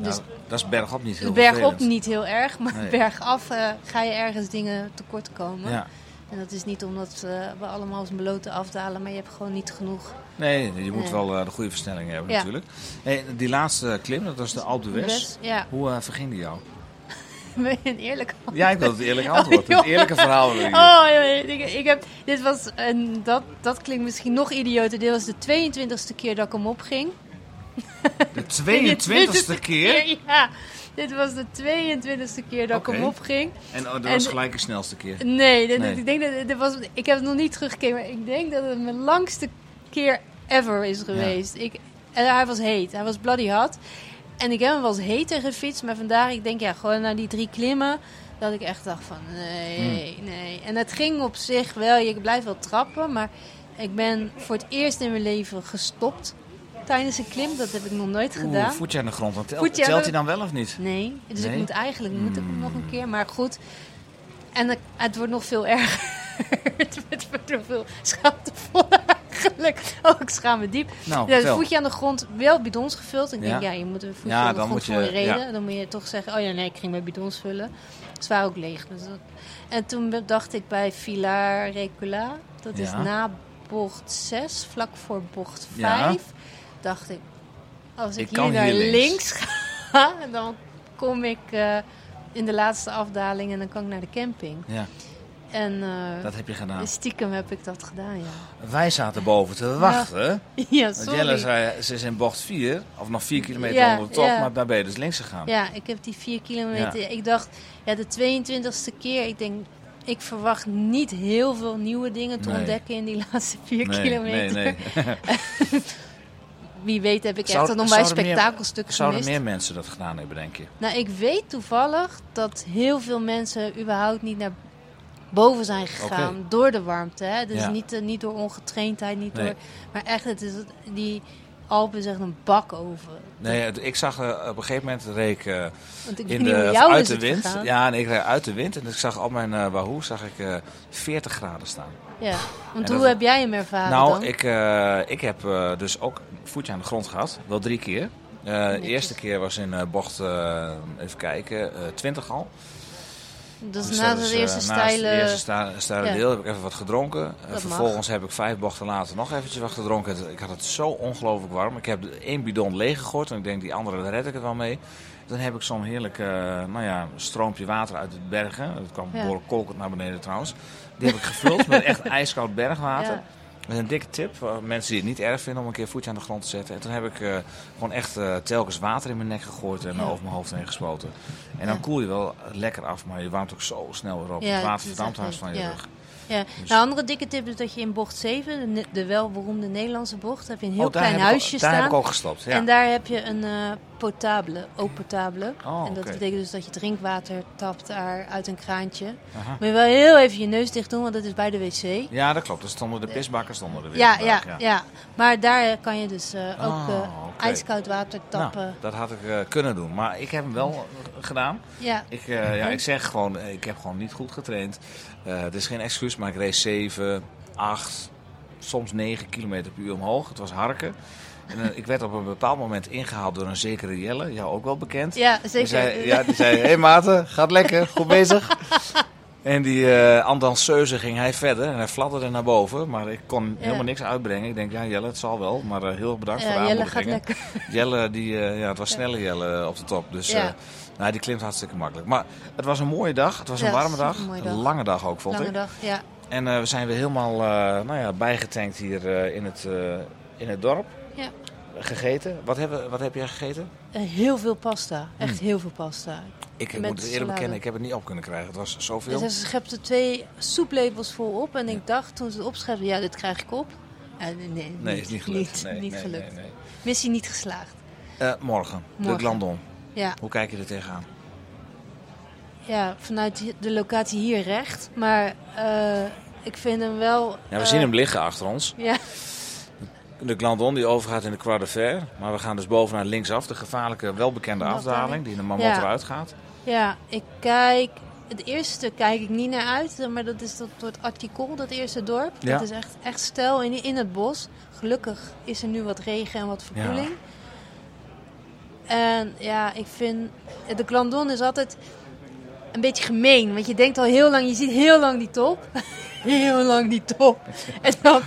Dus nou, dat is bergop niet heel bergop vervelend. niet heel erg, maar Nee. bergaf eh, ga je ergens dingen tekort komen. Ja. En dat is niet omdat eh, we allemaal als beloten afdalen, maar je hebt gewoon niet genoeg. Nee, je moet Nee. wel eh, de goede versnelling hebben Ja. natuurlijk. Hey, die laatste klim, dat was de Alpe. Best, ja, Hoe eh, verging die jou? een eerlijk Ja, ik wil het eerlijke antwoord. joh. het eerlijke verhaal. Oh, ik, ik heb, dit was, en dat, dat klinkt misschien nog idioter. Dit was de 22e keer dat ik hem opging. De 22e keer. Ja, dit was de 22e keer dat ik hem opging. En oh, dat En- was gelijk de snelste keer. Nee, dit, Nee. ik denk dat dit was, ik heb het nog niet teruggekeken, maar ik denk dat het mijn langste keer ever is geweest. Ik, en hij was heet, hij was bloody hot. En ik heb hem wel eens heter gefietst, maar vandaag, ik denk ja, gewoon naar die drie klimmen, dat ik echt dacht van nee, Hmm. nee. En het ging op zich wel, je blijft wel trappen, maar ik ben voor het eerst in mijn leven gestopt tijdens een klim. Dat heb ik nog nooit gedaan. Oeh, voetje aan de grond. Want telt hij dan wel of niet? Nee, dus Nee? ik moet eigenlijk moet ik Hmm. nog een keer, maar goed. En het, het wordt nog veel erger. het wordt nog veel schaamtevoller eigenlijk. Oh, ik schaam me diep. Nou, Ja, het voetje aan de grond, wel bidons gevuld. Ik denk, ja, je moet een voetje Ja, aan de grond moet je- voor een reden. Dan moet je toch zeggen, oh ja, nee, ik ging mijn bidons vullen. Ze waren ook leeg. Dus dat- En toen dacht ik bij Villar Recula, dat is na bocht 6, vlak voor bocht Ja. 5, dacht ik, als ik, Ik hier naar hier links. links. ga, dan kom ik eh, in de laatste afdaling en dan kan ik naar de camping. Ja, En eh, dat heb je gedaan. stiekem heb ik dat gedaan, ja. Wij zaten boven te wachten. Ja, sorry. Jelle zei, ze is in bocht 4, of nog 4 kilometer Ja, onder de top, ja. maar daar ben je dus links gegaan. Ja, ik heb die vier kilometer. Ik dacht, ja, de 22e keer. Ik denk, ik verwacht niet heel veel nieuwe dingen te Nee. ontdekken in die laatste vier nee, kilometer. nee, nee. Wie weet heb ik Zou- echt nog bij zouden meer- Zouden meer mensen dat gedaan hebben, denk je? Nou, ik weet toevallig dat heel veel mensen überhaupt niet naar boven zijn gegaan door de warmte. Hè? Dus Ja. niet, eh, niet door ongetraindheid, niet Nee. door... Maar echt, het is, die Alpen is echt een bak over. Nee, ik zag eh, op een gegeven moment reed ik eh, in de, uit de wind. gegaan. Ja, en ik reed uit de wind en ik zag op mijn Wahoo zag ik eh 40 graden staan. Ja, want En hoe dat- heb jij hem ervaren nou, dan? ik, eh, ik heb eh, dus ook voetje aan de grond gehad. Wel drie keer. Eh, de eerste keer was in bocht, even kijken, eh 20 al. Dus Dus na dat het is, eerste stijle... Eerste sta- steile Ja. deel heb ik even wat gedronken. Mag. vervolgens heb ik vijf bochten later nog eventjes wat gedronken. Ik had het zo ongelooflijk warm. Ik heb de- één bidon leeg gegooid en ik denk die andere daar red ik het wel mee. Dan heb ik zo'n heerlijk nou ja, stroompje water uit de bergen. Het kwam Ja. behoorlijk kolkend naar beneden trouwens. Die heb ik gevuld met echt ijskoud bergwater. Ja. Is een dikke tip voor mensen die het niet erg vinden om een keer voetje aan de grond te zetten. En toen heb ik eh, gewoon echt eh, telkens water in mijn nek gegooid en Ja. over mijn hoofd heen gespoten. En dan Ja. koel je wel lekker af, maar je warmt ook zo snel weer op. Het water verdampt haast van je rug. Ja. Dus- Nou, andere dikke tip is dat je in bocht 7, de, de welberoemde Nederlandse bocht, heb je een heel Oh, klein heb ik huisje ook- Daar staan. heb ik ook gestopt, ja. En daar heb je een eh potable, eau potable. Oh, en dat betekent dus dat je drinkwater tapt daar uit een kraantje. Aha. Moet je wel heel even je neus dicht doen, want dat is bij de wc. Ja, dat klopt. Er stonden de pisbakken stonden er weer. Ja, ja, ja, Maar daar kan je dus eh, ook Oh, eh, ijskoud water tappen. Nou, dat had ik kunnen doen. Maar ik heb hem wel gedaan. ja. Ik, ja, ik zeg gewoon, ik heb gewoon niet goed getraind. Eh, het is geen excuus, maar ik reed 7, 8, soms 9 kilometer per uur omhoog. Het was harken. En eh, ik werd op een bepaald moment ingehaald door een zekere Jelle, jou ook wel bekend. ja, Die zeker. zei, ja, die zei, hé hey, Maarten, gaat lekker, goed bezig. En die eh ambulanceuze ging hij verder en hij fladderde naar boven. Maar ik kon Ja. helemaal niks uitbrengen. Ik denk, ja Jelle, het zal wel. Maar heel erg bedankt Ja, voor de Jelle gaat aanmoedigingen. lekker. Jelle, die, ja, het was snelle Jelle op de top. Dus Ja. Nou, die klimt hartstikke makkelijk. Maar het was een mooie dag. Het was Ja, een warme dag. Een dag. lange dag ook, vond Lange ik. dag, ja. En eh, we zijn weer helemaal eh, nou ja, bijgetankt hier eh, in, het, in het dorp. Ja. Gegeten. Wat, hebben, wat heb jij gegeten? Heel veel pasta. Echt heel veel pasta. Ik Met moet het eerlijk bekennen, ik heb het niet op kunnen krijgen. Het was zoveel. Dus ze schepte twee soeplepels vol op. En ik dacht toen ze het opschepte, ja, dit krijg ik op. Nee, nee, Nee, is niet gelukt. Niet, nee, niet nee, gelukt. Missie niet geslaagd. Eh, morgen, de Morgen. Glandon. Ja, Hoe kijk je er tegenaan? ja, vanuit de locatie hier recht. Maar eh, ik vind hem wel... Ja, we eh, zien hem liggen achter ons. Ja, de Glandon die overgaat in de Croix de Fer. Maar we gaan dus bovenaan linksaf. De gevaarlijke, welbekende Afdaling. afdaling die in de Marmot Ja. eruit gaat. Ja, ik kijk. Het eerste kijk ik niet naar uit, maar dat is dat, dat artikel, dat eerste dorp. Ja. Dat is echt, echt stijl in, in het bos. Gelukkig is er nu wat regen en wat verkoeling. En ja, ik vind. De Glandon is altijd een beetje gemeen. Want je denkt al heel lang, je ziet heel lang die top. heel lang die top. En dan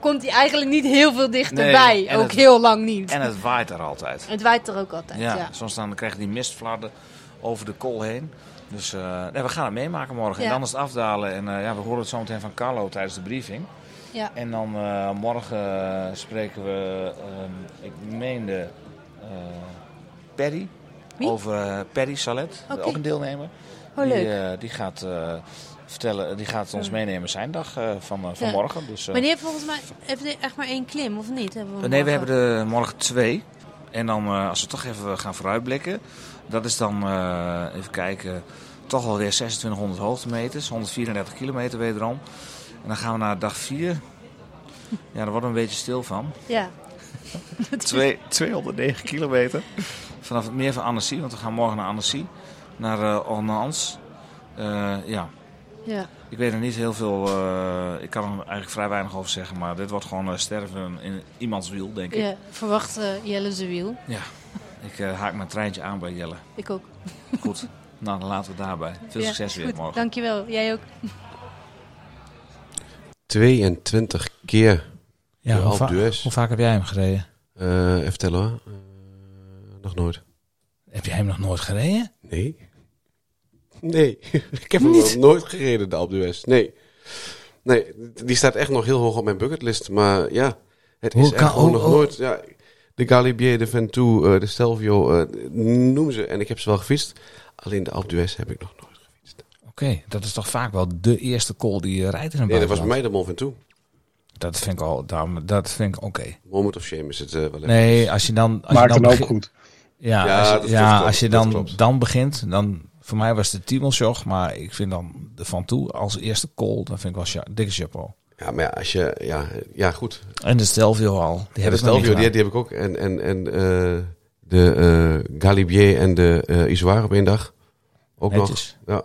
komt hij eigenlijk niet heel veel dichterbij. Nee, ook het- heel lang niet. En het waait er altijd. Het waait er ook altijd. Ja, Ja. soms dan krijg je die mistflarden over de kool heen. Dus eh, nee, we gaan het meemaken morgen. Ja. En dan is het afdalen. En eh, ja, we horen het zo meteen van Carlo tijdens de briefing. Ja. En dan eh, morgen spreken we, ehm, ik meende, Perry. Wie? Over eh, Perry Salet, ook een deelnemer. Oh, die, leuk. eh, die gaat eh, vertellen, die gaat ons meenemen zijn dag eh, van, Ja. morgen. Dus, eh, Maar die heeft volgens mij heeft die echt maar één klim, of niet? Hebben we nee, we hebben er morgen twee. En dan, als we toch even gaan vooruitblikken, dat is dan, even kijken, toch alweer 2600 hoogtemeters, 134 kilometer wederom. En dan gaan we naar dag 4. Ja, daar worden we een beetje stil van. Ja. Twee, 209 kilometer. Vanaf het meer van Annecy, want we gaan morgen naar Annecy. Naar eh Ornans. Eh, ja, ja. ik weet er niet heel veel, eh, ik kan er eigenlijk vrij weinig over zeggen. Maar dit wordt gewoon sterven in iemands wiel, denk ik. ja. Verwacht eh, Jelle zijn wiel. Ik eh, haak mijn treintje aan bij Jelle. Ik ook. Goed, nou dan laten we daarbij. Veel Ja, succes weer goed. morgen. Dankjewel. Jij ook. 22 keer Ja, hoe, va- hoe vaak heb jij hem gereden? Eh, even tellen hoor. Nog nooit. Heb jij hem nog nooit gereden? Nee. Nee, ik heb hem nog nooit gereden, de Alpe d'Huez. Nee. Nee, die staat echt nog heel hoog op mijn bucketlist. Maar ja, het Hoe is echt gewoon nog nooit... Ja, de Galibier, de Ventoux, eh, de Stelvio, eh, noem ze. En ik heb ze wel gefietst. Alleen de Alpe d'Huez heb ik nog nooit gefietst. Oké, dat is toch vaak wel de eerste call die je rijdt in een Nee, dat was bij mij de Mont Ventoux. Dat vind ik al, dat vind ik oké. Moment of shame is het eh, wel even. Nee, als je dan, als Maakt je dan hem ook goed. Ja, Ja, als je, dat- dat ja, klopt, als je dat dan, dan begint, dan voor mij was de Tiemelsjoch, maar ik vind dan de Van Toe als eerste call, dan vind ik wel dikke chapeau. Ja, maar ja, als je... Ja, ja goed. En de Stelvio al, die Ja, heb de Stelvio, die, heb ik ook. En, en, en eh, de eh, Galibier en de eh Isoire op één dag. Ook nog. Ja.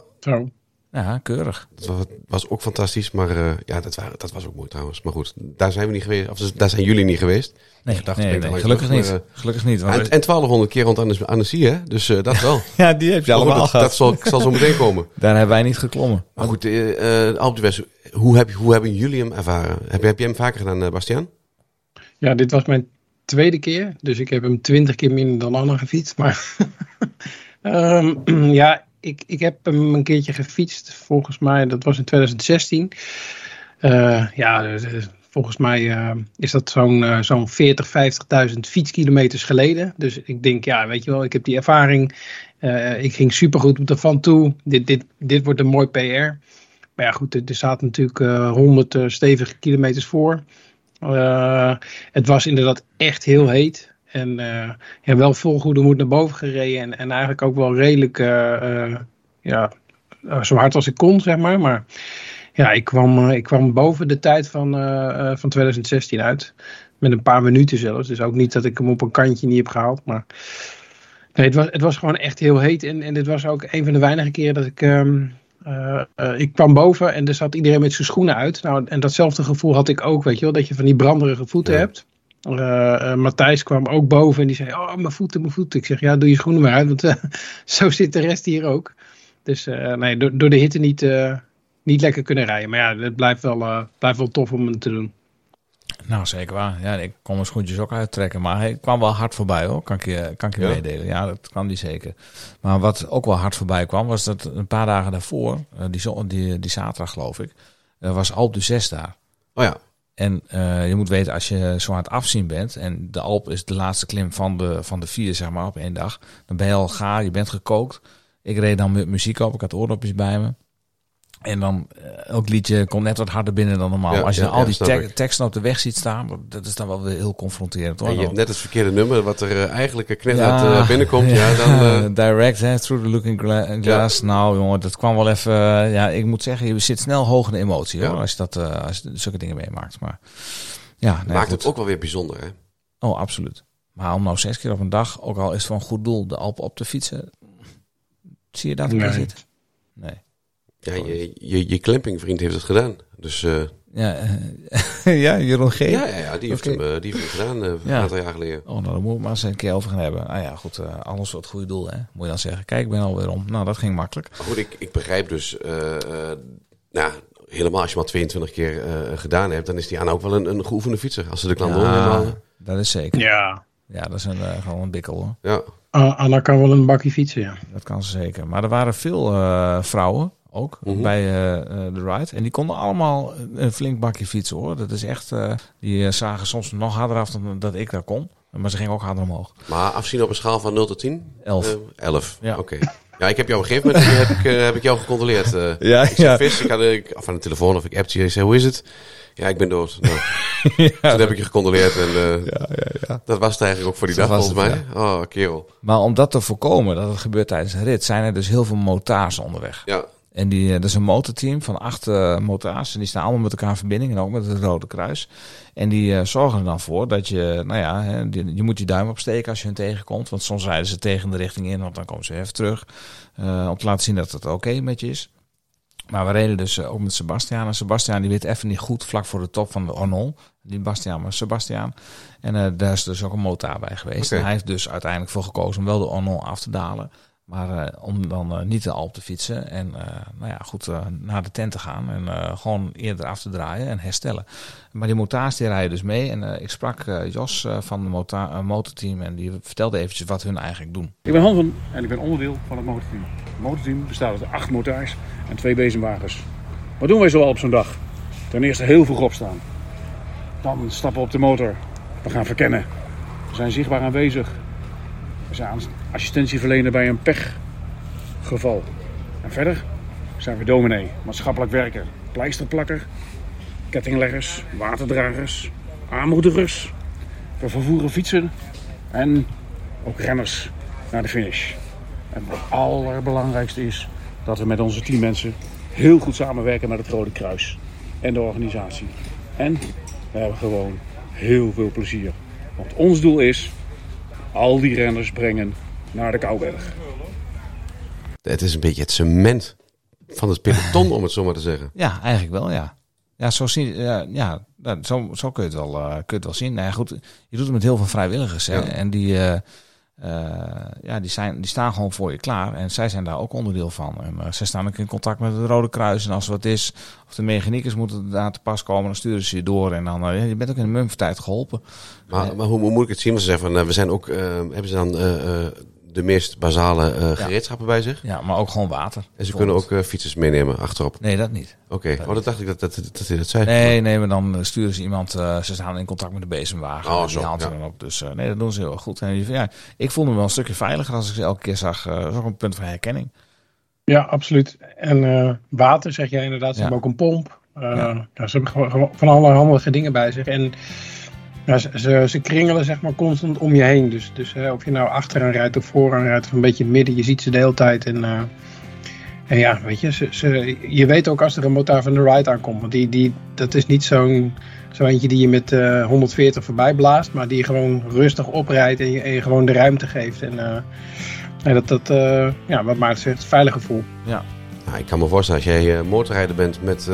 Ja, keurig. dat was, was ook fantastisch. Maar eh, ja, dat, waren, dat was ook mooi trouwens. Maar goed, daar zijn we niet geweest. Of daar zijn jullie niet geweest. Nee, nee, ik nee, dan gelukkig niet. gelukkig niet. want En, er- en 1200 keer rond Anne- Annecy, hè? Dus eh, dat wel. ja, die heb je goed, allemaal dat, gehad. dat zal, zal zo meteen komen. Daar hebben wij niet geklommen. Maar goed, eh eh, Alpe d'Huez, hoe, heb, je- hoe hebben jullie hem ervaren? Heb, heb je hem vaker gedaan, eh, Bastiaan? Ja, dit was mijn tweede keer. Dus ik heb hem twintig keer minder dan Anna gefietst. Maar Ehm, ja, ik, ik heb hem een keertje gefietst. Volgens mij, dat was in 2016. Eh, ja, dus, eh, volgens mij eh, is dat zo'n zo'n 40, 50.000 fietskilometers geleden. Dus ik denk, ja, weet je wel, ik heb die ervaring. Ik ging supergoed op de van toe. Dit, dit, dit wordt een mooi PR. Maar ja, goed, er, er zaten natuurlijk eh 100 eh, stevige kilometers voor. Het was inderdaad echt heel heet. En eh, ja, wel vol goede moed naar boven gereden. En, en eigenlijk ook wel redelijk eh, eh, ja, zo hard als ik kon, zeg maar. Maar ja, ik kwam, ik kwam boven de tijd van, van 2016 uit. Met een paar minuten zelfs. Dus ook niet dat ik hem op een kantje niet heb gehaald. Maar nee, het was, het was gewoon echt heel heet. En, en dit was ook een van de weinige keren dat ik... ehm, eh, eh, ik kwam boven en er zat iedereen met zijn schoenen uit. Nou, en datzelfde gevoel had ik ook, weet je wel. Dat je van die branderige voeten Ja. hebt. Eh, eh, Matthijs kwam ook boven en die zei: Oh, mijn voeten, mijn voeten. Ik zeg: Ja, doe je schoenen maar uit, want eh, zo zit de rest hier ook. Dus eh, nee, door, door de hitte niet, eh, niet lekker kunnen rijden. Maar ja, het blijft wel, eh, blijft wel tof om het te doen. Nou, zeker waar. Ja, ik kon mijn schoentjes ook uittrekken. Maar hij kwam wel hard voorbij hoor. Kan ik je, kan ik je Ja? meedelen. Ja, dat kwam die zeker. Maar wat ook wel hard voorbij kwam, was dat een paar dagen daarvoor, die, die, die zaterdag geloof ik, eh, was Alp du 6 daar. Oh ja, En eh, je moet weten, als je zo aan het afzien bent, en de Alp is de laatste klim van de, van de vier, zeg maar, op één dag, dan ben je al gaar, je bent gekookt. Ik reed dan met muziek op, ik had oordopjes bij me. En dan, eh, elk liedje komt net wat harder binnen dan normaal. Ja, als je ja, al ja, die te- teksten op de weg ziet staan, dat is dan wel weer heel confronterend hoor. en je hebt net het verkeerde nummer, wat er eh, eigenlijk een knetterhard Ja, eh, binnenkomt. Ja, dan, Direct, hè, through the looking gla- glass. Nou, jongen, dat kwam wel even. ja, ik moet zeggen, je zit snel hoog in de emotie, hoor, Ja. als je dat, eh, als je zulke dingen meemaakt. Maar Ja, nee, Maakt goed. het ook wel weer bijzonder, hè? Oh, absoluut. Maar om nou zes keer op een dag, ook al is het voor een goed doel, de Alpen op te fietsen. Zie je dat Nee. zitten? Nee. Ja, je, je, je clampingvriend heeft het gedaan. Dus eh, Ja, eh, ja Jeroen G. ja, ja, ja, die, heeft hem, eh, die heeft hem gedaan eh, een Ja. aantal jaar geleden. Oh, nou, daar moet ik maar eens een keer over gaan hebben. Nou ja, goed, eh, alles voor het goede doel, hè. Moet je dan zeggen. Kijk, ik ben alweer om. Nou, dat ging makkelijk. Maar goed, ik, ik begrijp dus, eh, eh, nou, helemaal als je maar 22 keer eh, gedaan hebt, dan is die aan ook wel een, een geoefende fietser. Als ze de klant doen, helemaal. dat is zeker. Ja. Ja, dat is een, gewoon een bikkel, hoor. Ja, Ah, Anna kan wel een bakje fietsen, ja. Dat kan ze zeker. Maar er waren veel eh, vrouwen ook Mhm. bij eh, eh, de ride. En die konden allemaal een flink bakje fietsen, hoor. Dat is echt... eh, die eh, zagen soms nog harder af dan dat ik daar kon. Maar ze gingen ook harder omhoog. maar afzien op een schaal van 0 tot 10? Elf. Eh, 11, Ja. oké. Ja, ik heb jou op een gegeven moment heb ik, eh, heb ik jou gecontroleerd. eh. Ja, ik zei, vis, ik had ik, of aan de telefoon of ik appte je. Ik zei, hoe is het? Ja, ik ben dood. Nou, Toen heb ik je gecontroleerd en eh, ja, ja, ja. dat was het eigenlijk ook voor die Dat dag was volgens het, mij. Oh, kerel. Maar om dat te voorkomen, dat het gebeurt tijdens een rit, zijn er dus heel veel motards onderweg. Ja, En die, eh, dat is een motorteam van acht motards. En die staan allemaal met elkaar in verbinding. En ook met het Rode Kruis. En die eh, zorgen er dan voor dat je, nou ja, hè, die- je moet je duim opsteken als je hun tegenkomt. Want soms rijden ze tegen de richting in, want dan komen ze even terug. om te laten zien dat het oké met je is. Maar we reden dus ook met Sebastian. En Sebastian die weet even niet goed vlak voor de top van de Arnold. Die Bastiaan, maar Sebastian. En daar is dus ook een motor bij geweest. En hij heeft dus uiteindelijk voor gekozen om wel de Arnold af te dalen. Maar eh, om dan eh, niet de Alp te fietsen en eh, nou ja, goed naar de tent te gaan en gewoon eerder af te draaien en herstellen. Maar die motards die rijden dus mee en ik sprak Jos van het motorteam en die vertelde eventjes wat hun eigenlijk doen. Ik ben Hansen en ik ben onderdeel van het motorteam. Het motorteam bestaat uit acht motards en twee bezemwagens. Wat doen wij zoal op zo'n dag? Ten eerste heel vroeg opstaan. Dan stappen we op de motor. We gaan verkennen. We zijn zichtbaar aanwezig. We zijn assistentie verlenen bij een pechgeval. En verder zijn we dominee, maatschappelijk werker, pleisterplakker, kettingleggers, waterdragers, aanmoedigers. We vervoeren fietsen en ook renners naar de finish. En het allerbelangrijkste is dat we met onze teammensen heel goed samenwerken met het Rode Kruis en de organisatie. En we hebben gewoon heel veel plezier. Want ons doel is al die renners brengen naar de Kouberg. het is een beetje het cement van het peloton, om het zo maar te zeggen. Ja, eigenlijk wel, ja. Ja, zo, zie, ja, zo, zo kun, je het wel, eh, kun je het wel zien. Nou ja, goed, je doet het met heel veel vrijwilligers. Hè? Ja. En die, eh, eh, ja, die, zijn, die staan gewoon voor je klaar. En zij zijn daar ook onderdeel van. En uh, zij staan ook in contact met het Rode Kruis. En als er wat is, of de mechaniekers moeten daar te pas komen, dan sturen ze je door. En dan, uh, je bent ook in de mumftijd geholpen. Maar, maar hoe, hoe, moet ik het zien? Want ze zeggen van, uh, we zijn ook, uh, hebben ze dan uh, de meest basale uh, gereedschappen bij zich. Ja, maar ook gewoon water. En ze kunnen ook uh, fietsers meenemen achterop. Nee, dat niet. Oké, okay. oh, dat dacht ik dat, dat, dat, dat hij dat zei. Nee, nee, maar dan sturen ze iemand. Uh, ze staan in contact met de bezemwagen. Oh, die zo, haalt ja. ze dan op. Dus uh, nee, dat doen ze heel erg goed. En ja, ik voelde me wel een stukje veiliger als ik ze elke keer zag. Uh, dat is ook een punt van herkenning. Ja, absoluut. En water, zeg jij inderdaad. Ze ja. hebben ook een pomp. Ja. Ja, ze hebben gewoon van alle handige dingen bij zich. En ze, ze, kringelen zeg maar constant om je heen. Dus, dus hè, of je nou achteraan rijdt of vooraan rijdt of een beetje midden, je ziet ze de hele tijd. En, uh, en ja, weet je, ze, ze, je weet ook als er een motor van de ride aankomt. Want die, die, dat is niet zo'n zo eentje die je met uh, 140 voorbij blaast, maar die je gewoon rustig oprijdt en je, gewoon de ruimte geeft. En, uh, en dat, dat ja, wat Maarten zegt, het veilig gevoel. Ja. Nou, ik kan me voorstellen, als jij motorrijder bent met,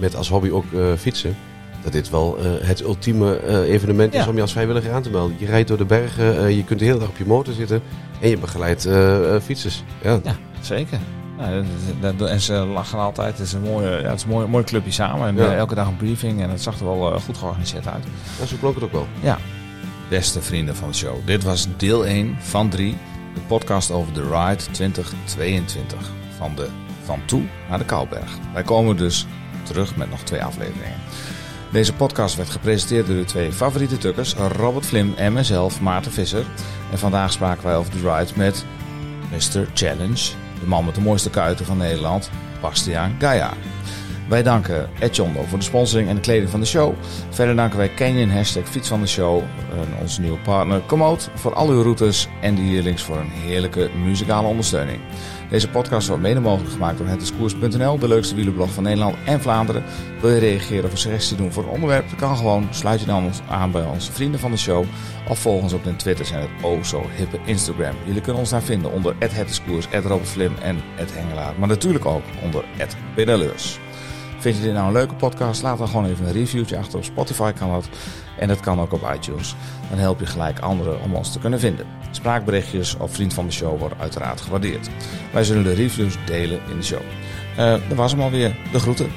met als hobby ook fietsen dat dit wel uh, het ultieme uh, evenement ja. is om je als vrijwilliger aan te melden. Je rijdt door de bergen, uh, je kunt de hele dag op je motor zitten en je begeleidt fietsers. Ja, ja zeker. Nou, dat, dat, en ze lachen altijd. Het is een mooie, ja, het is een mooi, mooi clubje samen. En ja. elke dag een briefing en het zag er wel goed georganiseerd uit. Ja, zo klonk het ook wel. Ja. Beste vrienden van de show, dit was deel 1 van 3. De podcast over de Ride 2022. Van de Van Toe naar de Kouberg. Wij komen dus terug met nog twee afleveringen. Deze podcast werd gepresenteerd door de twee favoriete tukkers, Robert Vlim en mezelf, Maarten Visser. En vandaag spraken wij over de ride met Mr. Challenge, de man met de mooiste kuiten van Nederland, Bastiaan Gaia. Wij danken Ed Jondo voor de sponsoring en de kleding van de show. Verder danken wij Canyon, hashtag fiets van de show, en onze nieuwe partner Komoot voor al uw routes en de Yearlings voor een heerlijke muzikale ondersteuning. Deze podcast wordt mede mogelijk gemaakt door hetdiscours.nl, de leukste wielerblog van Nederland en Vlaanderen. Wil je reageren of een suggestie doen voor een onderwerp? Dat kan gewoon. Sluit je dan aan bij onze vrienden van de show of volg ons op de Twitter en het oh zo hippe Instagram. Jullie kunnen ons daar vinden onder @hetdiscours, @robertflim en @hengelaar, maar natuurlijk ook onder @pedaleurs. Vind je dit nou een leuke podcast? Laat dan gewoon even een reviewtje achter op Spotify kan dat. En dat kan ook op iTunes. Dan help je gelijk anderen om ons te kunnen vinden. Spraakberichtjes of vriend van de show worden uiteraard gewaardeerd. Wij zullen de reviews delen in de show. Uh, dat was hem alweer. De groeten.